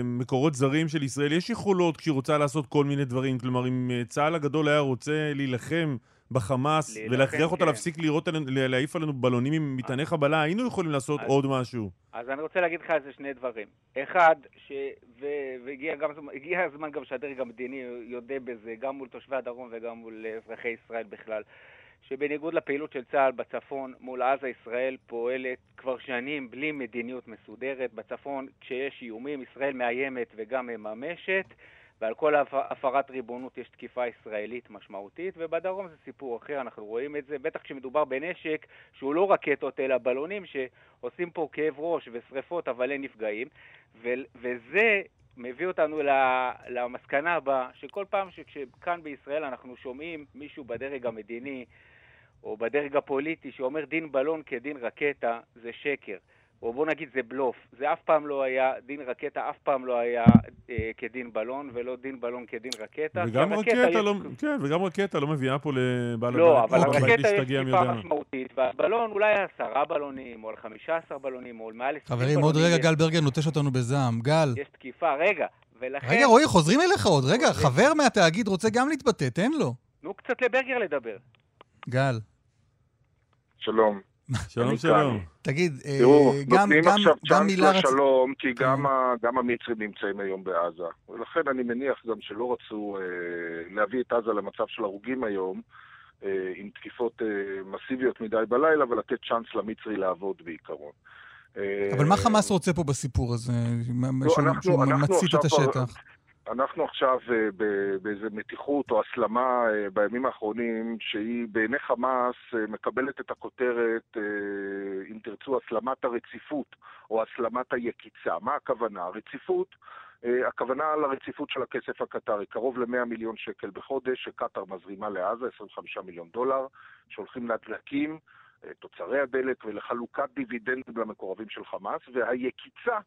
מקורות זרים של ישראל, יש יכולות כשהיא רוצה לעשות כל מיני דברים. כלומר, אם אה, צה"ל הגדול היה רוצה להילחם בחמאס ולהכריח אותה כן. להפסיק לירות עלינו, לה- להעיף עלינו בלונים עם מטעני חבלה, היינו יכולים לעשות אז- עוד משהו. אז אני רוצה להגיד לך על זה שני דברים. אחד, ש... ו... והגיע גם... הזמן גם שהדרג המדיני יודה בזה, גם מול תושבי הדרום וגם מול אזרחי ישראל בכלל, שבניגוד לפעילות של צה"ל בצפון, מול עזה ישראל פועלת כבר שנים בלי מדיניות מסודרת. בצפון, כשיש איומים, ישראל מאיימת וגם מממשת. ועל כל הפ- הפרת ריבונות יש תקיפה ישראלית משמעותית, ובדרום זה סיפור אחר, אנחנו רואים את זה, בטח כשמדובר בנשק שהוא לא רקטות אלא בלונים שעושים פה כאב ראש ושריפות אבל אין נפגעים, וזה מביא אותנו למסקנה הבאה, שכל פעם שכאן בישראל אנחנו שומעים מישהו בדרג המדיני או בדרג הפוליטי שאומר דין בלון כדין רקטה, זה שקר. או בוא נגיד זה בלוף. זה אף פעם לא היה, דין רקטה אף פעם לא היה אה, כדין בלון, ולא דין בלון כדין רקטה. וגם רקטה יש- לא, כן, וגם רקטה לא מביאה פה לבעל לא, הבית- אבל הבית הרקטה יש מה. משמעותית, והבלון אולי על עשרה בלונים, או על חמישה עשר בלונים, או על מעל עשרים בלונים. חברים, עוד רגע יש- גל ברגר נוטש אותנו בזעם. גל. יש תקיפה, רגע, ולכן... רגע, רועי, חוזרים אליך עוד. רגע, זה- חבר מהתאגיד רוצה גם להתבטא, תן לו. תנו קצת לברגר לדבר. גל. שלום. שלום, שלום. תגיד, אה, תראו, גם נותנים גם- עכשיו גם צ'אנס רצ... לשלום, כי כן. גם ה- גם המצרים נמצאים היום בעזה. ולכן אני מניח גם שלא רצו אה, להביא את עזה למצב של הרוגים היום, אה, עם תקיפות אה, מסיביות מדי בלילה, ולתת צ'אנס למצרי לעבוד בעיקרון. אה, אבל מה חמאס רוצה פה בסיפור הזה? לא, שהוא- אנחנו- את עכשיו- השטח. אנחנו עכשיו אה, ב- באיזה מתיחות או הסלמה אה, בימים האחרונים, שהיא בעיני חמאס אה, מקבלת את הכותרת, אם תרצו, הסלמת הרציפות או הסלמת היקיצה. מה הכוונה? הרציפות, הכוונה לרציפות של הכסף הקטרי, קרוב ל-100 מיליון שקל בחודש שקטאר מזרימה לעזה, 25 מיליון דולר, שהולכים לדלקים. תוצרי הדלק ולחלוקת דיבידנדים למקורבים של חמאס, והיקיצה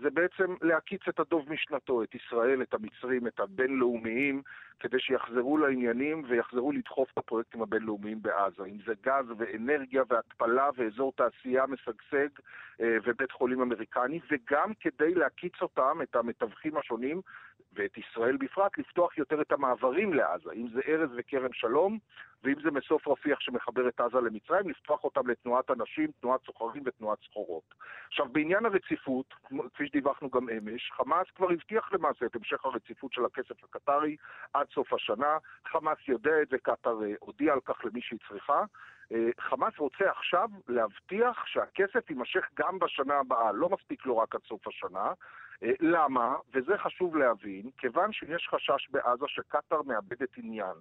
זה בעצם להקיץ את הדוב משנתו, את ישראל, את המצרים, את הבינלאומיים, כדי שיחזרו לעניינים ויחזרו לדחוף את הפרויקטים הבינלאומיים בעזה. אם זה גז ואנרגיה והתפלה ואזור תעשייה משגשג אה, ובית חולים אמריקני, וגם כדי להקיץ אותם, את המתווכים השונים, ואת ישראל בפרט, לפתוח יותר את המעברים לעזה. אם זה ארז וכרם שלום, ואם זה מסוף רפיח שמחבר את עזה למצרים, לפתוח אותם לתנועת אנשים, תנועת סוחרים ותנועת סחורות. עכשיו, בעניין הרציפות, כפי שדיווחנו גם אמש, חמאס כבר הבטיח למעשה את המשך הרציפות של הכסף הקטרי עד סוף השנה. חמאס יודע את זה, קטאר אה, הודיע על כך למי שהיא צריכה. אה, חמאס רוצה עכשיו להבטיח שהכסף יימשך גם בשנה הבאה, לא מספיק לו רק עד סוף השנה. אה, למה? וזה חשוב להבין, כיוון שיש חשש בעזה שקטאר מאבדת עניין,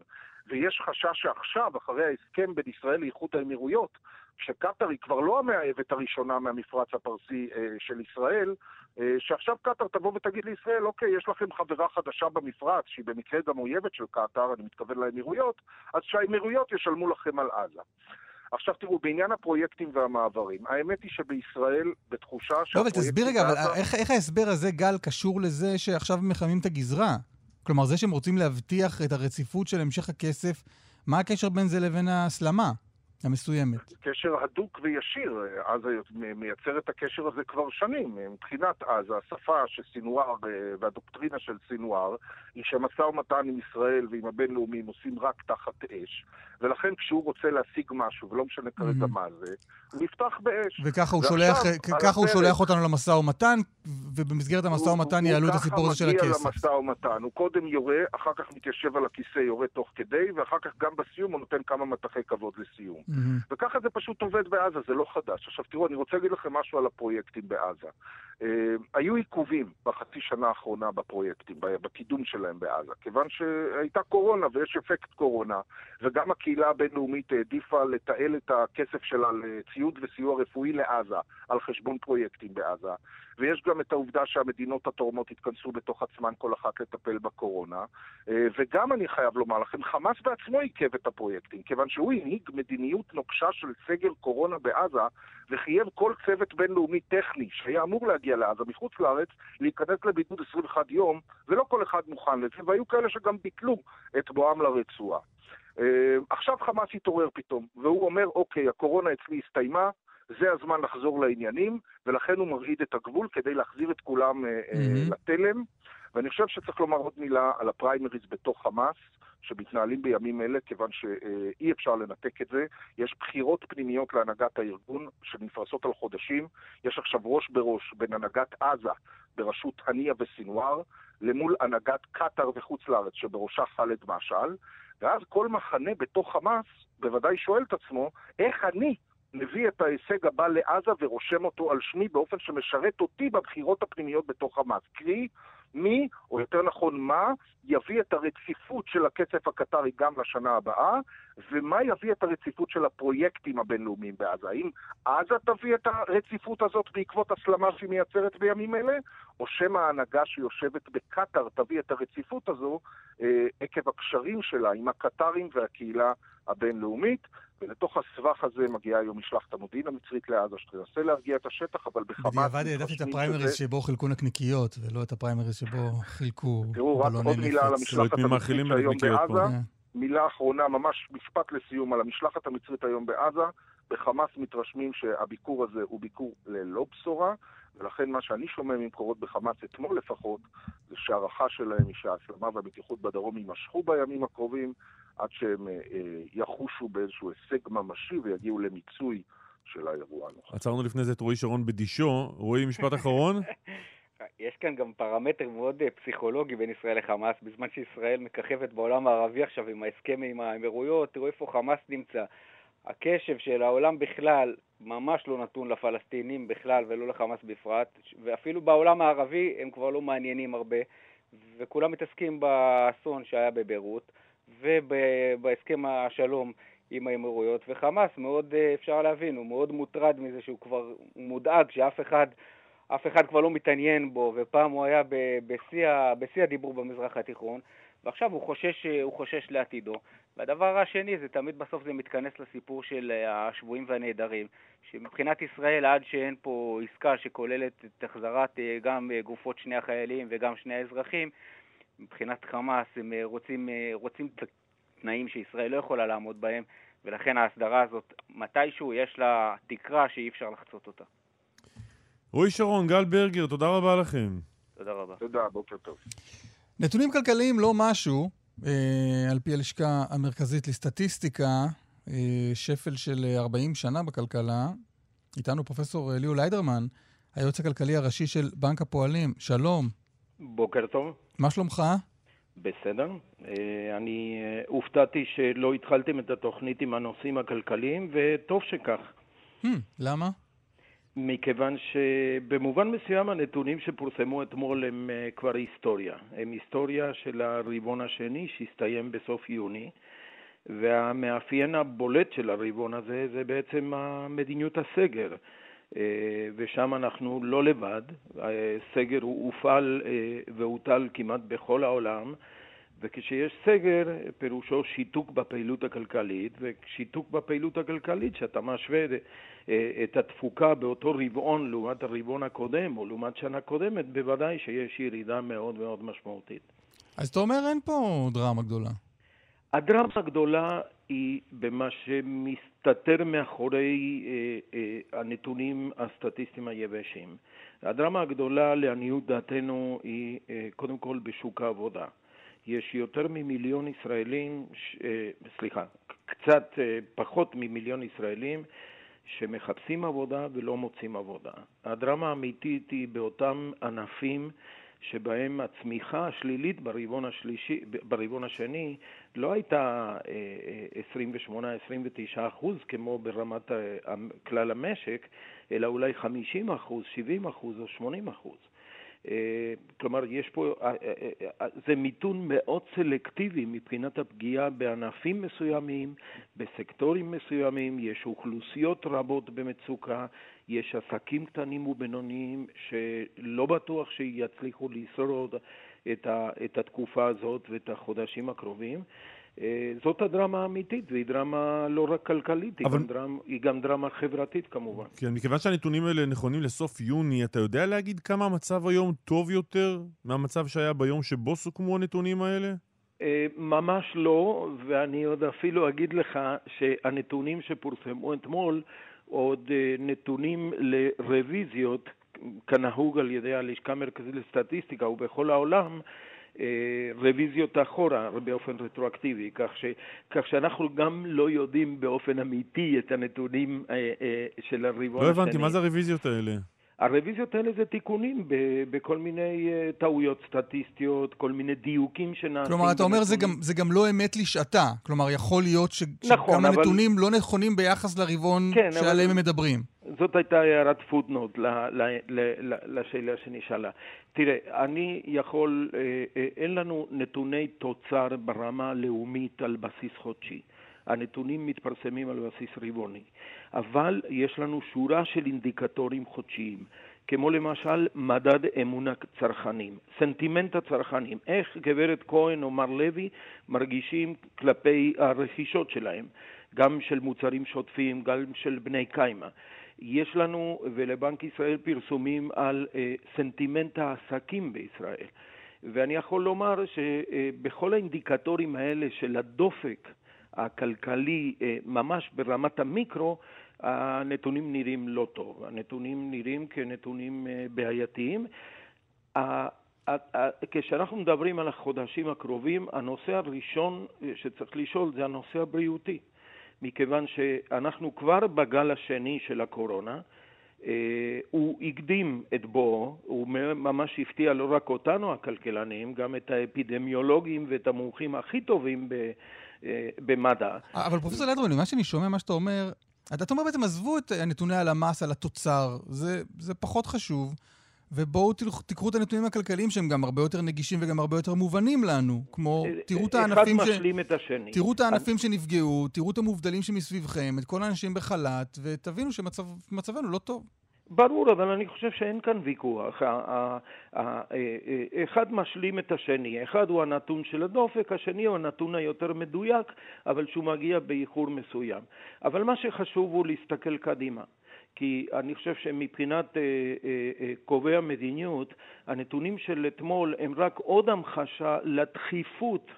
ויש חשש שעכשיו, אחרי ההסכם בין ישראל לאיחוד האמירויות, שקטאר היא כבר לא המאהבת הראשונה מהמפרץ הפרסי אה, של ישראל, אה, שעכשיו קטאר תבוא ותגיד לישראל, אוקיי, יש לכם חברה חדשה במפרץ, שהיא במקרה גם אויבת של קטאר, אני מתכוון לאמירויות, אז שהאמירויות ישלמו לכם על עזה. עכשיו תראו, בעניין הפרויקטים והמעברים, האמת היא שבישראל, בתחושה לא, אבל תסביר רגע, אבל איך, איך ההסבר הזה, גל, קשור לזה שעכשיו מחממים את הגזרה? כלומר, זה שהם רוצים להבטיח את הרציפות של המשך הכסף, מה הקשר בין זה לבין ההסלמה המסוימת? קשר הדוק וישיר. עזה מייצר את הקשר הזה כבר שנים. מבחינת עזה, השפה של סינואר אה, והדוקטרינה של סינואר היא שהמשא ומתן עם ישראל ועם הבינלאומיים עושים רק תחת אש, ולכן כשהוא רוצה להשיג משהו, ולא משנה כרגע מהמם. מה זה, הוא יפתח באש. וככה הוא שולח, ככה הוא שולח אותנו למשא ומתן, ובמסגרת המשא ומתן יעלו את הסיפור הזה של הוא ככה הכסף. מגיע למשא ומתן. הוא קודם יורה, אחר כך מתיישב על הכיסא, יורה תוך כדי, ואחר כך גם בסיום הוא נותן כמה מטחי כבוד לסיום. מהמם. וככה זה פשוט עובד בעזה, זה לא חדש. עכשיו תראו, אני רוצה להגיד לכם משהו על הפרויקטים בעזה. Uh, היו עיכובים בחצי שנה האחרונה בפרויקטים, בקידום שלהם בעזה, כיוון שהייתה קורונה ויש אפקט קורונה, וגם הקהילה הבינלאומית העדיפה לתעל את הכסף שלה לציוד וסיוע רפואי לעזה, על חשבון פרויקטים בעזה. ויש גם את העובדה שהמדינות התורמות התכנסו בתוך עצמן כל אחת לטפל בקורונה. אה, וגם אני חייב לומר לכם, חמאס בעצמו עיכב את הפרויקטים, כיוון שהוא הנהיג מדיניות נוקשה של סגר קורונה בעזה, וחייב כל צוות בינלאומי טכני שהיה אמור להגיע לעזה מחוץ לארץ, להיכנס לבידוד 21 יום, ולא כל אחד מוכן לזה, והיו כאלה שגם ביטלו את בואם לרצועה. אה, עכשיו חמאס התעורר פתאום, והוא אומר, אוקיי, הקורונה אצלי הסתיימה, זה הזמן לחזור לעניינים, ולכן הוא מרעיד את הגבול כדי להחזיר את כולם מהמם. לתלם. ואני חושב שצריך לומר עוד מילה על הפריימריז בתוך חמאס, שמתנהלים בימים אלה, כיוון שאי אפשר לנתק את זה. יש בחירות פנימיות להנהגת הארגון שנפרסות על חודשים. יש עכשיו ראש בראש בין הנהגת עזה בראשות הנייה וסינואר, למול הנהגת קטאר וחוץ לארץ שבראשה ח'אלד משעל, ואז כל מחנה בתוך חמאס בוודאי שואל את עצמו, איך אני מביא את ההישג הבא לעזה ורושם אותו על שמי באופן שמשרת אותי בבחירות הפנימיות בתוך חמאס. קרי, מי, או יותר נכון מה, יביא את הרציפות של הכסף הקטרי גם לשנה הבאה, ומה יביא את הרציפות של הפרויקטים הבינלאומיים בעזה. האם עזה תביא את הרציפות הזאת בעקבות הסלמה שהיא מייצרת בימים אלה, או שמא ההנהגה שיושבת בקטאר תביא את הרציפות הזו אה, עקב הקשרים שלה עם הקטרים והקהילה הבינלאומית. ולתוך הסבך הזה מגיעה היום משלחת המודיעין המצרית לעזה, שתנסה להרגיע את השטח, אבל בחמאס... בדיעבד העדפתי את הפריימריז שבו חילקו נקניקיות, ולא את הפריימריז שבו חילקו תראו, רק עוד מילה על. המשלחת המצרית פה. בעזה. מילה אחרונה, ממש משפט לסיום, על המשלחת המצרית היום בעזה. בחמאס מתרשמים שהביקור הזה הוא ביקור ללא בשורה, ולכן מה שאני שומע ממקורות בחמאס אתמול לפחות, זה שההערכה שלהם היא שההסלמה והבטיחות בדרום יימשכו בימים הקרובים, עד שהם אה, אה, יחושו באיזשהו הישג ממשי ויגיעו למיצוי של האירוע הנוכחי. עצרנו לפני זה את רועי שרון בדישו. רועי, משפט אחרון? יש כאן גם פרמטר מאוד אה, פסיכולוגי בין ישראל לחמאס, בזמן שישראל מככבת בעולם הערבי עכשיו עם ההסכם עם האמירויות, תראו איפה חמאס נמצא. הקשב של העולם בכלל ממש לא נתון לפלסטינים בכלל ולא לחמאס בפרט, ואפילו בעולם הערבי הם כבר לא מעניינים הרבה, וכולם מתעסקים באסון שהיה בביירות ובהסכם השלום עם האמירויות, וחמאס מאוד, אה, אפשר להבין, הוא מאוד מוטרד מזה שהוא כבר, מודאג שאף אחד אף אחד כבר לא מתעניין בו, ופעם הוא היה בשיא הדיבור במזרח התיכון, ועכשיו הוא חושש, הוא חושש לעתידו. והדבר השני, זה תמיד בסוף זה מתכנס לסיפור של אה, השבויים והנעדרים, שמבחינת ישראל, עד שאין פה עסקה שכוללת את החזרת אה, גם אה, גופות שני החיילים וגם שני האזרחים, מבחינת חמאס הם אה, רוצים, אה, רוצים תנאים שישראל לא יכולה לעמוד בהם, ולכן ההסדרה הזאת, מתישהו יש לה תקרה שאי אפשר לחצות אותה. רועי שרון, גל ברגר, תודה רבה לכם. תודה רבה. תודה, בוקר טוב. נתונים כלכליים לא משהו, אה, על פי הלשכה המרכזית לסטטיסטיקה, אה, שפל של אה, 40 שנה בכלכלה. איתנו פרופסור אה, ליאו ליידרמן, היועץ הכלכלי הראשי של בנק הפועלים. שלום, בוקר טוב, מה שלומך? בסדר. אה, אני אה, הופתעתי שלא התחלתם את התוכנית עם הנושאים הכלכליים, וטוב שכך. Hmm, למה? מכיוון שבמובן מסוים הנתונים שפורסמו אתמול הם אה, כבר היסטוריה. הם היסטוריה של הרבעון השני שהסתיים בסוף יוני, והמאפיין הבולט של הרבעון הזה זה בעצם מדיניות הסגר. אה, ושם אנחנו לא לבד. סגר הוא הופעל והוטל כמעט בכל העולם. וכשיש סגר, פירושו שיתוק בפעילות הכלכלית, ושיתוק בפעילות הכלכלית, שאתה משווה את התפוקה באותו רבעון לעומת הרבעון הקודם, או לעומת שנה קודמת, בוודאי שיש ירידה מאוד מאוד משמעותית. אז אתה אומר אין פה דרמה גדולה. הדרמה הגדולה היא במה שמסתתר מאחורי אה, אה, הנתונים הסטטיסטיים היבשים. הדרמה הגדולה, לעניות דעתנו, היא אה, קודם כל בשוק העבודה. יש יותר ממיליון ישראלים, אה, סליחה, קצת אה, פחות ממיליון ישראלים שמחפשים עבודה ולא מוצאים עבודה. הדרמה האמיתית היא באותם ענפים שבהם הצמיחה השלילית ברבעון, השלישי, ברבעון השני לא הייתה 28-29 אה, אחוז כמו ברמת כלל המשק, אלא אולי 50 אחוז, 70 אחוז או 80 אחוז. אה, כלומר, יש פה, אה, אה, זה מיתון מאוד סלקטיבי מבחינת הפגיעה בענפים מסוימים, בסקטורים מסוימים, יש אוכלוסיות רבות במצוקה, יש עסקים קטנים ובינוניים שלא בטוח שיצליחו לשרוד את התקופה הזאת ואת החודשים הקרובים. אה, זאת הדרמה האמיתית, והיא דרמה לא רק כלכלית, אבל... היא, גם דרמה, היא גם דרמה חברתית כמובן. כן, מכיוון שהנתונים האלה נכונים לסוף יוני, אתה יודע להגיד כמה המצב היום טוב יותר מהמצב שהיה ביום שבו סוכמו הנתונים האלה? אה, ממש לא, ואני עוד אפילו אגיד לך שהנתונים שפורסמו אתמול עוד אה, נתונים לרוויזיות, כנהוג על ידי הלשכה המרכזית לסטטיסטיקה ובכל העולם, אה, רוויזיות אחורה באופן רטרואקטיבי, כך, ש, כך שאנחנו גם לא יודעים באופן אמיתי את הנתונים אה, של הרבעון השני. לא הבנתי, מה זה הרוויזיות האלה? הרוויזיות האלה זה תיקונים בכל מיני טעויות סטטיסטיות, כל מיני דיוקים שנעשים. כלומר, אתה אומר זה גם, זה גם לא אמת לשעתה. כלומר, יכול להיות ש... נכון, שגם אבל... הנתונים לא נכונים ביחס לרבעון כן, שעליהם אבל... הם מדברים. זאת הייתה הערת פוטנוט לשאלה שנשאלה. תראה, אני יכול, אה, אה, אין לנו נתוני תוצר ברמה הלאומית על בסיס חודשי. הנתונים מתפרסמים על בסיס רבעוני, אבל יש לנו שורה של אינדיקטורים חודשיים, כמו למשל מדד אמון הצרכנים, סנטימנט הצרכנים, איך גברת כהן או מר לוי מרגישים כלפי הרכישות שלהם, גם של מוצרים שוטפים, גם של בני קיימא. יש לנו ולבנק ישראל פרסומים על אה, סנטימנט העסקים בישראל. ואני יכול לומר שבכל האינדיקטורים האלה של הדופק הכלכלי אה, ממש ברמת המיקרו, הנתונים נראים לא טוב. הנתונים נראים כנתונים אה, בעייתיים. כשאנחנו מדברים על החודשים הקרובים, הנושא הראשון שצריך לשאול זה הנושא הבריאותי. מכיוון שאנחנו כבר בגל השני של הקורונה, אה, הוא הקדים את בואו, הוא ממש הפתיע לא רק אותנו הכלכלנים, גם את האפידמיולוגים ואת המומחים הכי טובים אה, במדע. אבל פרופסור לדרמן, מה שאני שומע, מה שאתה אומר, אתה אומר בעצם, עזבו את נתוני הלמ"ס על התוצר, זה, זה פחות חשוב. ובואו תקראו את הנתונים הכלכליים שהם גם הרבה יותר נגישים וגם הרבה יותר מובנים לנו. כמו, אה, תראו את הענפים ש... את השני. תראו את הענפים שנפגעו, תראו את המובדלים שמסביבכם, את כל האנשים בחל"ת, ותבינו שמצבנו לא טוב. ברור, אבל אני חושב שאין כאן ויכוח. אה, אחד משלים את השני. אחד הוא הנתון של הדופק, השני הוא הנתון היותר מדויק, אבל שהוא מגיע באיחור מסוים. אבל מה שחשוב הוא להסתכל קדימה. כי אני חושב שמבחינת אה, אה, אה, קובעי המדיניות, הנתונים של אתמול הם רק עוד המחשה לדחיפות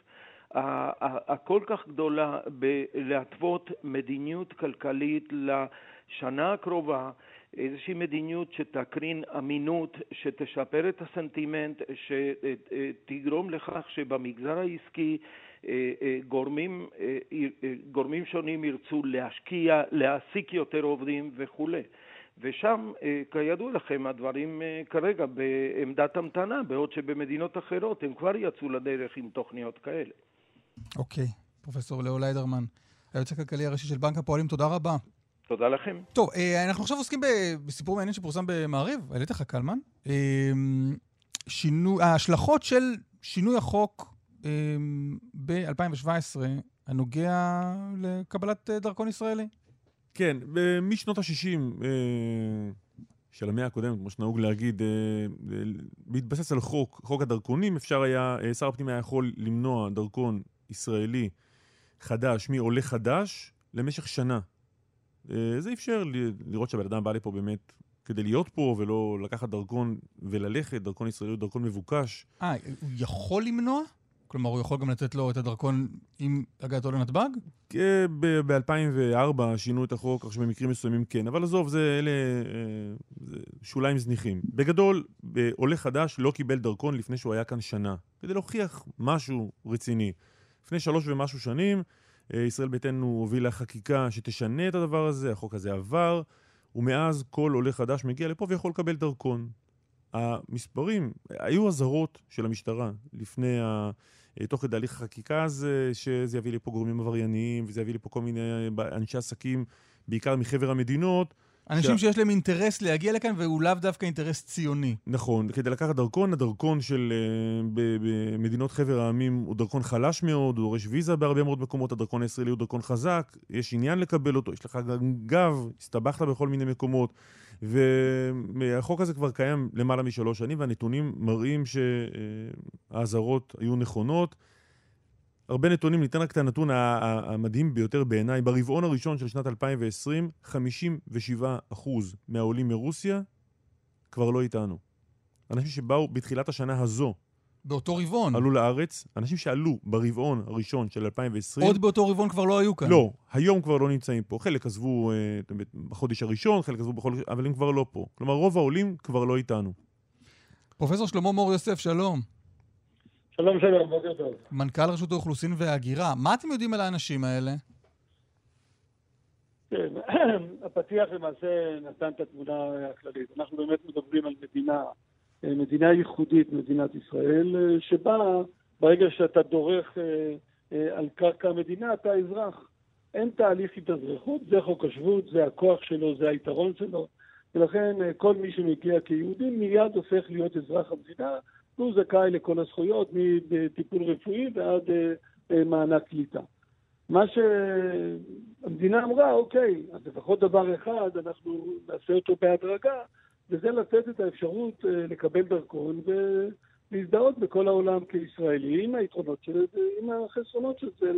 הכל כך גדולה בלהתוות מדיניות כלכלית לשנה הקרובה, איזושהי מדיניות שתקרין אמינות, שתשפר את הסנטימנט, שתגרום לכך שבמגזר העסקי אה, אה, גורמים, אה, גורמים שונים ירצו להשקיע, להעסיק יותר עובדים וכולי. ושם, כידוע לכם, הדברים כרגע בעמדת המתנה, בעוד שבמדינות אחרות הם כבר יצאו לדרך עם תוכניות כאלה. אוקיי, okay. פרופסור לאו ליידרמן, היועץ הכלכלי הראשי של בנק הפועלים, תודה רבה. תודה לכם. טוב, אנחנו עכשיו עוסקים בסיפור מעניין שפורסם במעריב, העלית לך קלמן. שינו, ההשלכות של שינוי החוק אמ, ב-2017 הנוגע לקבלת אה, דרכון ישראלי. כן, משנות ה-60 אה, של המאה הקודמת, כמו שנהוג להגיד, אה, אה, בהתבסס על חוק, חוק הדרכונים, אפשר היה, אה, שר הפנים היה יכול למנוע דרכון ישראלי חדש מעולה חדש למשך שנה. אה, זה אפשר לראות שהבן אדם בא לפה באמת כדי להיות פה ולא לקחת דרכון וללכת, דרכון ישראלי הוא דרכון מבוקש. אה, הוא יכול למנוע? כלומר, הוא יכול גם לתת לו את הדרכון עם הגעתו לנתב"ג? ב-2004 שינו את החוק, עכשיו במקרים מסוימים כן, אבל עזוב, זה אלה אה, זה שוליים זניחים. בגדול, אה, עולה חדש לא קיבל דרכון לפני שהוא היה כאן שנה, כדי להוכיח משהו רציני. לפני שלוש ומשהו שנים, אה, ישראל ביתנו הובילה חקיקה שתשנה את הדבר הזה, החוק הזה עבר, ומאז כל עולה חדש מגיע לפה ויכול לקבל דרכון. המספרים, היו אזהרות של המשטרה לפני ה... אה, תוך כדי הליך החקיקה הזה, שזה יביא לפה גורמים עברייניים, וזה יביא לפה כל מיני אה, אנשי עסקים, בעיקר מחבר המדינות. אנשים ש- שיש להם אינטרס להגיע לכאן, והוא לאו דווקא אינטרס ציוני. נכון, כדי לקחת דרכון, הדרכון של אה, במדינות חבר העמים הוא דרכון חלש מאוד, הוא דורש ויזה בהרבה מאוד מקומות, הדרכון הישראלי הוא דרכון חזק, יש עניין לקבל אותו, יש לך גם גב, הסתבכת בכל מיני מקומות, והחוק הזה כבר קיים למעלה משלוש שנים, והנתונים מראים שהאזהרות היו נכונות. הרבה נתונים, ניתן רק את הנתון המדהים ביותר בעיניי. ברבעון הראשון של שנת 2020, 57% מהעולים מרוסיה כבר לא איתנו. אנשים שבאו בתחילת השנה הזו, באותו רבעון. עלו לארץ, אנשים שעלו ברבעון הראשון של 2020, עוד באותו רבעון כבר לא היו כאן. לא, היום כבר לא נמצאים פה. חלק עזבו אה, בחודש הראשון, חלק עזבו בחודש, אבל הם כבר לא פה. כלומר, רוב העולים כבר לא איתנו. פרופסור שלמה מור יוסף, שלום. שלום שלום, בוקר טוב. מנכ"ל רשות האוכלוסין וההגירה. מה אתם יודעים על האנשים האלה? כן, הפתיח למעשה נתן את התמונה הכללית. אנחנו באמת מדברים על מדינה, אה, מדינה ייחודית, מדינת ישראל, אה, שבה ברגע שאתה דורך אה, על קרקע המדינה, אתה אזרח. אין תהליך התאזרחות, זה חוק השבות, זה הכוח שלו, זה היתרון שלו, ולכן כל מי שמגיע כיהודי מיד הופך להיות אזרח המדינה, והוא זכאי לכל הזכויות, מטיפול רפואי ועד אה, אה, מענק קליטה. מה שהמדינה אמרה, אוקיי, אז לפחות דבר אחד, אנחנו נעשה אותו בהדרגה, וזה לתת את האפשרות אה, לקבל דרכון ולהזדהות בכל העולם כישראלי, עם היתרונות של זה, עם החסרונות של זה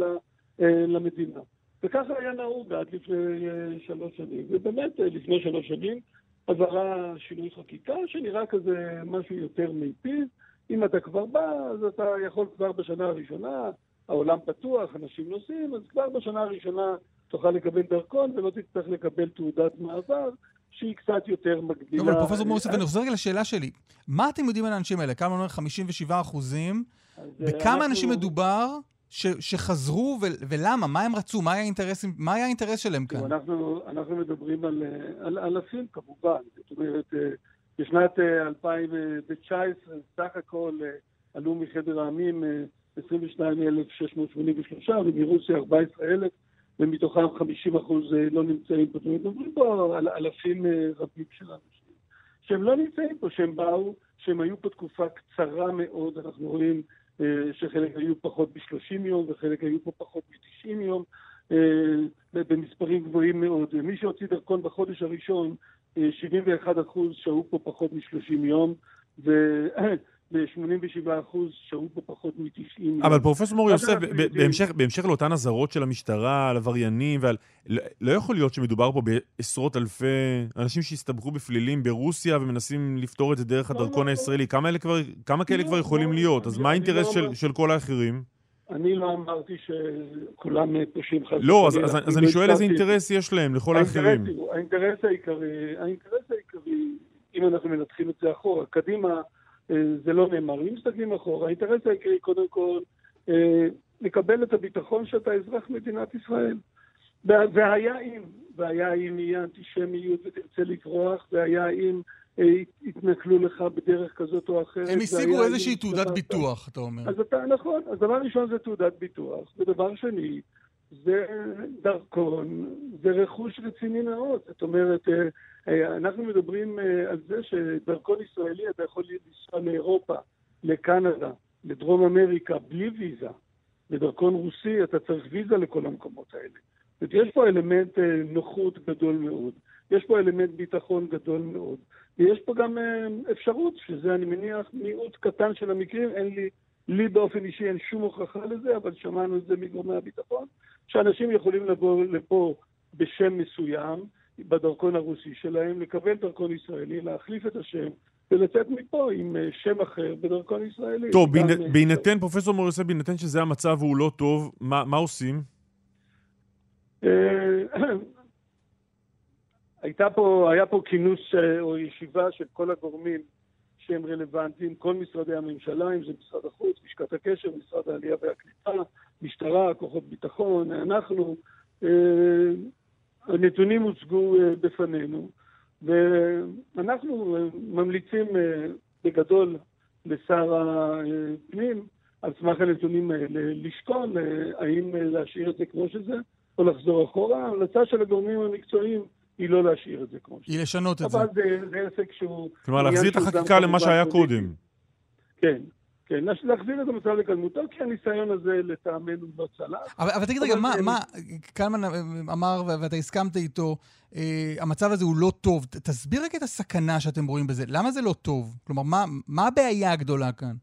למדינה. וככה היה נהוג עד לפני שלוש שנים. ובאמת, לפני שלוש שנים עברה שינוי חקיקה שנראה כזה משהו יותר מיטיב. אם אתה כבר בא, אז אתה יכול כבר בשנה הראשונה, העולם פתוח, אנשים נוסעים, אז כבר בשנה הראשונה תוכל לקבל דרכון ולא תצטרך לקבל תעודת מעבר, שהיא קצת יותר מגבילה. אבל פרופסור מור יוסף, אז- אני חוזר רגע לשאלה שלי. מה אתם יודעים על האנשים האלה? כמה אומר 57 אחוזים? בכמה אנחנו- אנשים מדובר ש- שחזרו ו- ולמה? מה הם רצו? מה היה האינטרס, מה היה האינטרס שלהם כאן? אנחנו, אנחנו מדברים על, אה, על אלפים כמובן, זאת אומרת, אה, בשנת אה, 2019 סך הכל אה, עלו מחבר העמים אה, 22,683 ומרוסיה 14,000 ומתוכם 50 אחוז אה, לא נמצאים פה. זאת אומרת, מדברים פה על אלפים אה, רבים של אנשים שהם לא נמצאים פה, שהם באו, שהם היו פה תקופה קצרה מאוד, אנחנו רואים אה, שחלק היו פחות מ-30 יום וחלק היו פה פחות מ-90 יום. אה, במספרים גבוהים מאוד. מי שהוציא דרכון בחודש הראשון, אה, 71 אחוז שהו פה פחות מ-30 יום, ו-87 אחוז שהו פה פחות מ-90 יום. אבל פרופסור מור יוסף, בהמשך, בהמשך לאותן אזהרות של המשטרה על עבריינים ועל... לא- לא יכול להיות שמדובר פה בעשרות אלפי אנשים שהסתבכו בפלילים ברוסיה ומנסים לפתור את זה דרך לא, הדרכון לא, הישראלי. כמה אלה כבר- כמה כאלה כבר יכולים להיות? אז מה האינטרס של כל האחרים? אני לא אמרתי שכולם פושעים חס לא, אז-. אז- אז לא אני שואל איזה. אינטרס יש להם לכל האחרים. האינטרס העיקרי, האינטרס העיקרי, אם אנחנו מנתחים את זה אחורה, קדימה אה, זה לא נאמר. אם מסתכלים אחורה, האינטרס העיקרי קודם כל, אה, לקבל את הביטחון שאתה אזרח מדינת ישראל. וה- והיה אם, והיה אם יהיה אנטישמיות ותרצה לברוח, והיה אם יתנכלו לך בדרך כזאת או אחרת. הם השיגו איזושהי תעודת. ביטוח, אתה אומר. אז אתה, נכון, אז דבר ראשון זה תעודת ביטוח, ודבר שני, זה דרכון, זה רכוש רציני מאוד. זאת אומרת, אה, אה, אנחנו מדברים אה, על זה שדרכון ישראלי אתה יכול לנסוע לאירופה, לקנדה, לדרום אמריקה, בלי ויזה. בדרכון רוסי אתה צריך ויזה לכל המקומות האלה. זאת אומרת, יש פה אלמנט נוחות גדול מאוד, יש פה אלמנט ביטחון גדול מאוד, ויש פה גם אה, אפשרות, שזה אני מניח מיעוט קטן של המקרים, אין לי, לי באופן אישי אין שום הוכחה לזה, אבל שמענו את זה מגורמי הביטחון, שאנשים יכולים לבוא לפה בשם מסוים, בדרכון הרוסי שלהם, לקבל דרכון ישראלי, להחליף את השם ולצאת מפה עם אה, שם אחר בדרכון ישראלי. טוב, אה, בהינתן, פרופסור מור יוסף, בהינתן שזה המצב והוא לא טוב, מה מה עושים? הייתה פה, היה פה כינוס אה, או ישיבה של כל הגורמים שהם רלוונטיים, כל משרדי הממשלה, אם זה משרד החוץ, לשכת הקשר, משרד העלייה והקליטה, משטרה, כוחות ביטחון, אנחנו. אה, הנתונים הוצגו אה, בפנינו, ואנחנו ממליצים בגדול לשר הפנים, על סמך הנתונים האלה, לשקול האם להשאיר את זה כמו שזה, או לחזור אחורה. ההמלצה של הגורמים המקצועיים היא לא להשאיר את זה כמו שזה. היא לשנות את זה. אבל זה, זה עסק שהוא... כלומר, להחזיר את החקיקה למה שהיה. קודם. כן, כן, להחזיר את המצב לקדמותו, כי הניסיון הזה לטעמנו לא צלח. אבל, אבל תגיד רגע, מה, מה, קלמן אמר ו- ואתה הסכמת איתו, אה, המצב הזה הוא לא טוב. תסביר רק את הסכנה שאתם רואים בזה. למה זה לא טוב? כלומר, מה, מה הבעיה הגדולה כאן?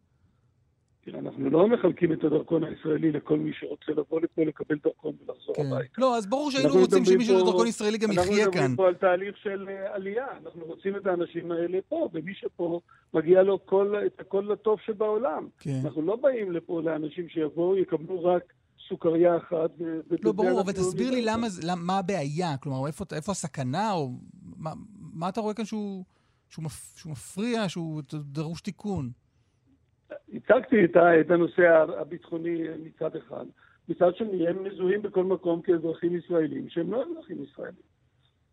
תראה, אנחנו לא מחלקים את הדרכון הישראלי לכל מי שרוצה לבוא לפה לקבל דרכון ולחזור כן. הביתה. לא, אז ברור שהיינו אנחנו רוצים שמי שיש לו דרכון ישראלי גם יחיה אנחנו כאן. מדברים פה על תהליך של אה, עלייה, אנחנו רוצים את האנשים האלה פה, ומי שפה מגיע לו כל, את הכל הטוב שבעולם. כן. אנחנו לא באים לפה לאנשים שיבואו, יקבלו רק סוכריה אחת. לא, ברור, אבל אנחנו תסביר לי למה, למה- מה הבעיה. כלומר, איפה, איפה הסכנה, או מה, מה אתה רואה כאן שהוא, שהוא, מפ, שהוא מפריע, שהוא דרוש תיקון? הצגתי את, את הנושא הביטחוני מצד אחד. מצד שני, הם מזוהים בכל מקום כאזרחים ישראלים שהם לא אזרחים ישראלים.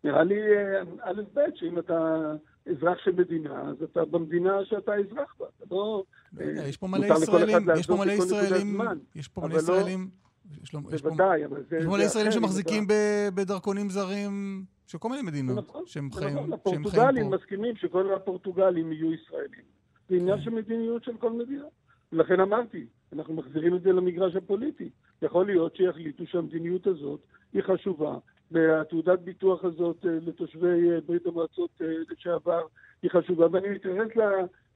נראה לי אה, א' ב', שאם אתה אזרח של מדינה, אז אתה במדינה שאתה אזרח בה. אתה לא... לא אה, יש פה מלא ישראלים, יש פה מלא ישראלים, יש פה מלא לא- ישראלים, בוודאי, אבל זה... יש מלא ישראלים שמחזיקים בדרכונים זרים של כל מיני מדינות, נכון, שהם נכון, שהם חיים הפורטוגלים פה. מסכימים שכל הפורטוגלים יהיו ישראלים. זה עניין של מדיניות של כל מדינה. ולכן אמרתי, אנחנו מחזירים את זה למגרש הפוליטי. יכול להיות שיחליטו שהמדיניות הזאת היא חשובה, והתעודת ביטוח הזאת אה, לתושבי אה, ברית המועצות אה, לשעבר היא חשובה, ואני מתייחס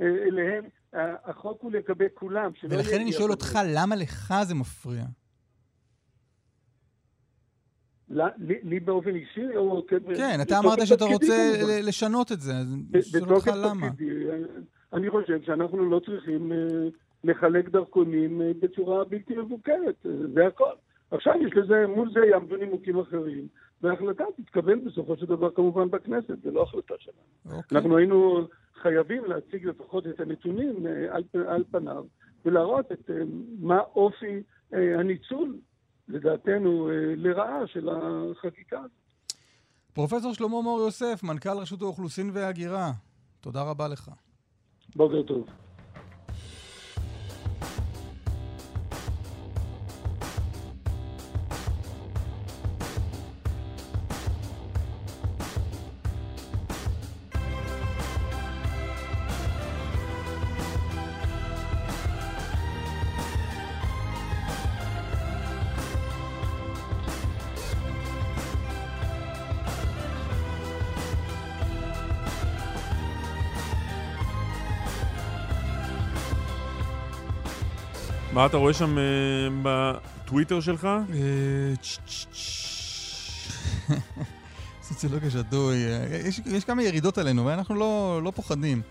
אליהם. החוק הוא לגבי כולם, ולכן אני שואל. אותך, למה לך זה מפריע? לי לי באופן אישי, או... כן, אתה בתוקף אמרת שאתה רוצה לשנות את זה, אז אני שואל אותך למה. אני חושב שאנחנו לא צריכים אה, לחלק דרכונים אה, בצורה בלתי מבוקרת, אה, זה הכל. עכשיו יש לזה, מול זה יעמדו נימוקים אחרים, וההחלטה תתקבל בסופו של דבר כמובן בכנסת, זה לא החלטה שלנו. אוקיי. אנחנו היינו חייבים להציג לפחות את הנתונים על, על פניו, ולהראות את מה אופי הניצול, לדעתנו, לרעה של החקיקה הזאת. פרופסור שלמה מור יוסף, מנכ"ל רשות האוכלוסין וההגירה, תודה רבה לך. בוקר טוב. מה אתה רואה שם אה, בטוויטר שלך? אה, סוציולוגיה שדוי, אה, יש, יש כמה ירידות עלינו, ואנחנו לא, לא פוחדים.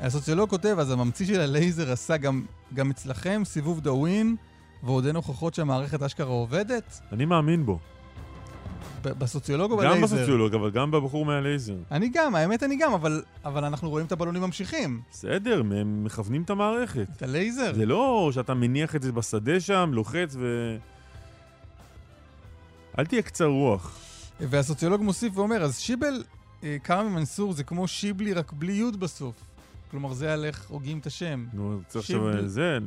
הסוציולוג כותב, אז הממציא של הלייזר עשה גם, גם אצלכם סיבוב דאווין, ועוד אין הוכחות שהמערכת אשכרה עובדת? אני מאמין בו. בסוציולוג או גם בלייזר? בסוציולוג, אבל גם בבחור מהלייזר. אני גם, האמת אני גם, אבל, אבל אנחנו רואים את הבלונים ממשיכים. בסדר, הם מכוונים את המערכת. את הלייזר. זה לא שאתה מניח את זה בשדה שם, לוחץ ו... אל תהיה קצר רוח. והסוציולוג מוסיף ואומר, אז שיבל, אה, כרמי מנסור זה כמו שיבלי רק בלי יוד בסוף. כלומר, זה על איך הוגים את השם. נו, צריך עכשיו זה,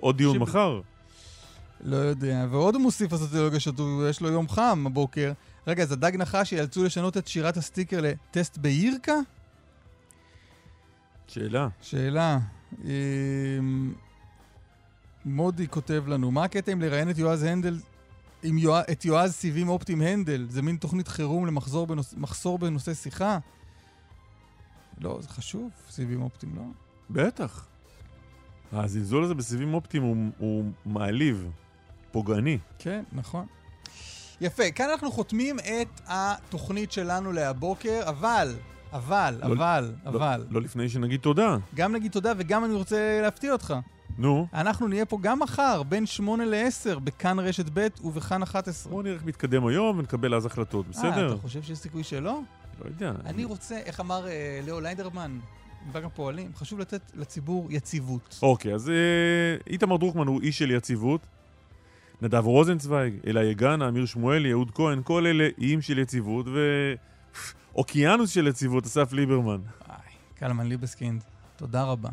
עוד- דיון מחר. לא יודע. ועוד הוא מוסיף הסוציולוג השתוי, יש לו יום חם הבוקר. רגע, אז הדג נחש יאלצו לשנות את שירת הסטיקר לטסט בירקה? שאלה. שאלה. אמ, מודי כותב לנו, מה הקטע עם לראיין את יועז הנדל, עם יוע, את יועז סיבים אופטיים הנדל? זה מין תוכנית חירום למחזור מחסור בנושא שיחה? לא, זה חשוב, סיבים אופטיים, לא? בטח. הזלזול הזה בסיבים אופטיים הוא, הוא מעליב, פוגעני. כן, נכון. יפה, כאן אנחנו חותמים את התוכנית שלנו להבוקר, אבל, אבל, לא- אבל, לא- אבל, לא לפני שנגיד תודה. גם נגיד תודה וגם אני רוצה להפתיע אותך. נו. אנחנו נהיה פה גם מחר, בין 8 ל-10, בכאן רשת ב' ובכאן 11. בואו נראה איך מתקדם היום ונקבל אז החלטות, אה, בסדר? אתה חושב שיש סיכוי שלא? לא יודע. אני רוצה, איך אמר אה, ליאו ליידרמן, מבנק הפועלים, חשוב לתת לציבור יציבות. אוקיי, אז אה, איתמר דרוקמן הוא איש של יציבות. נדב רוזנצוויג, אלה יגנה, אמיר שמואלי, אהוד כהן, כל אלה איים של יציבות, ואוקיינוס של יציבות, אסף ליברמן. קלמן ליבסקינד, תודה רבה.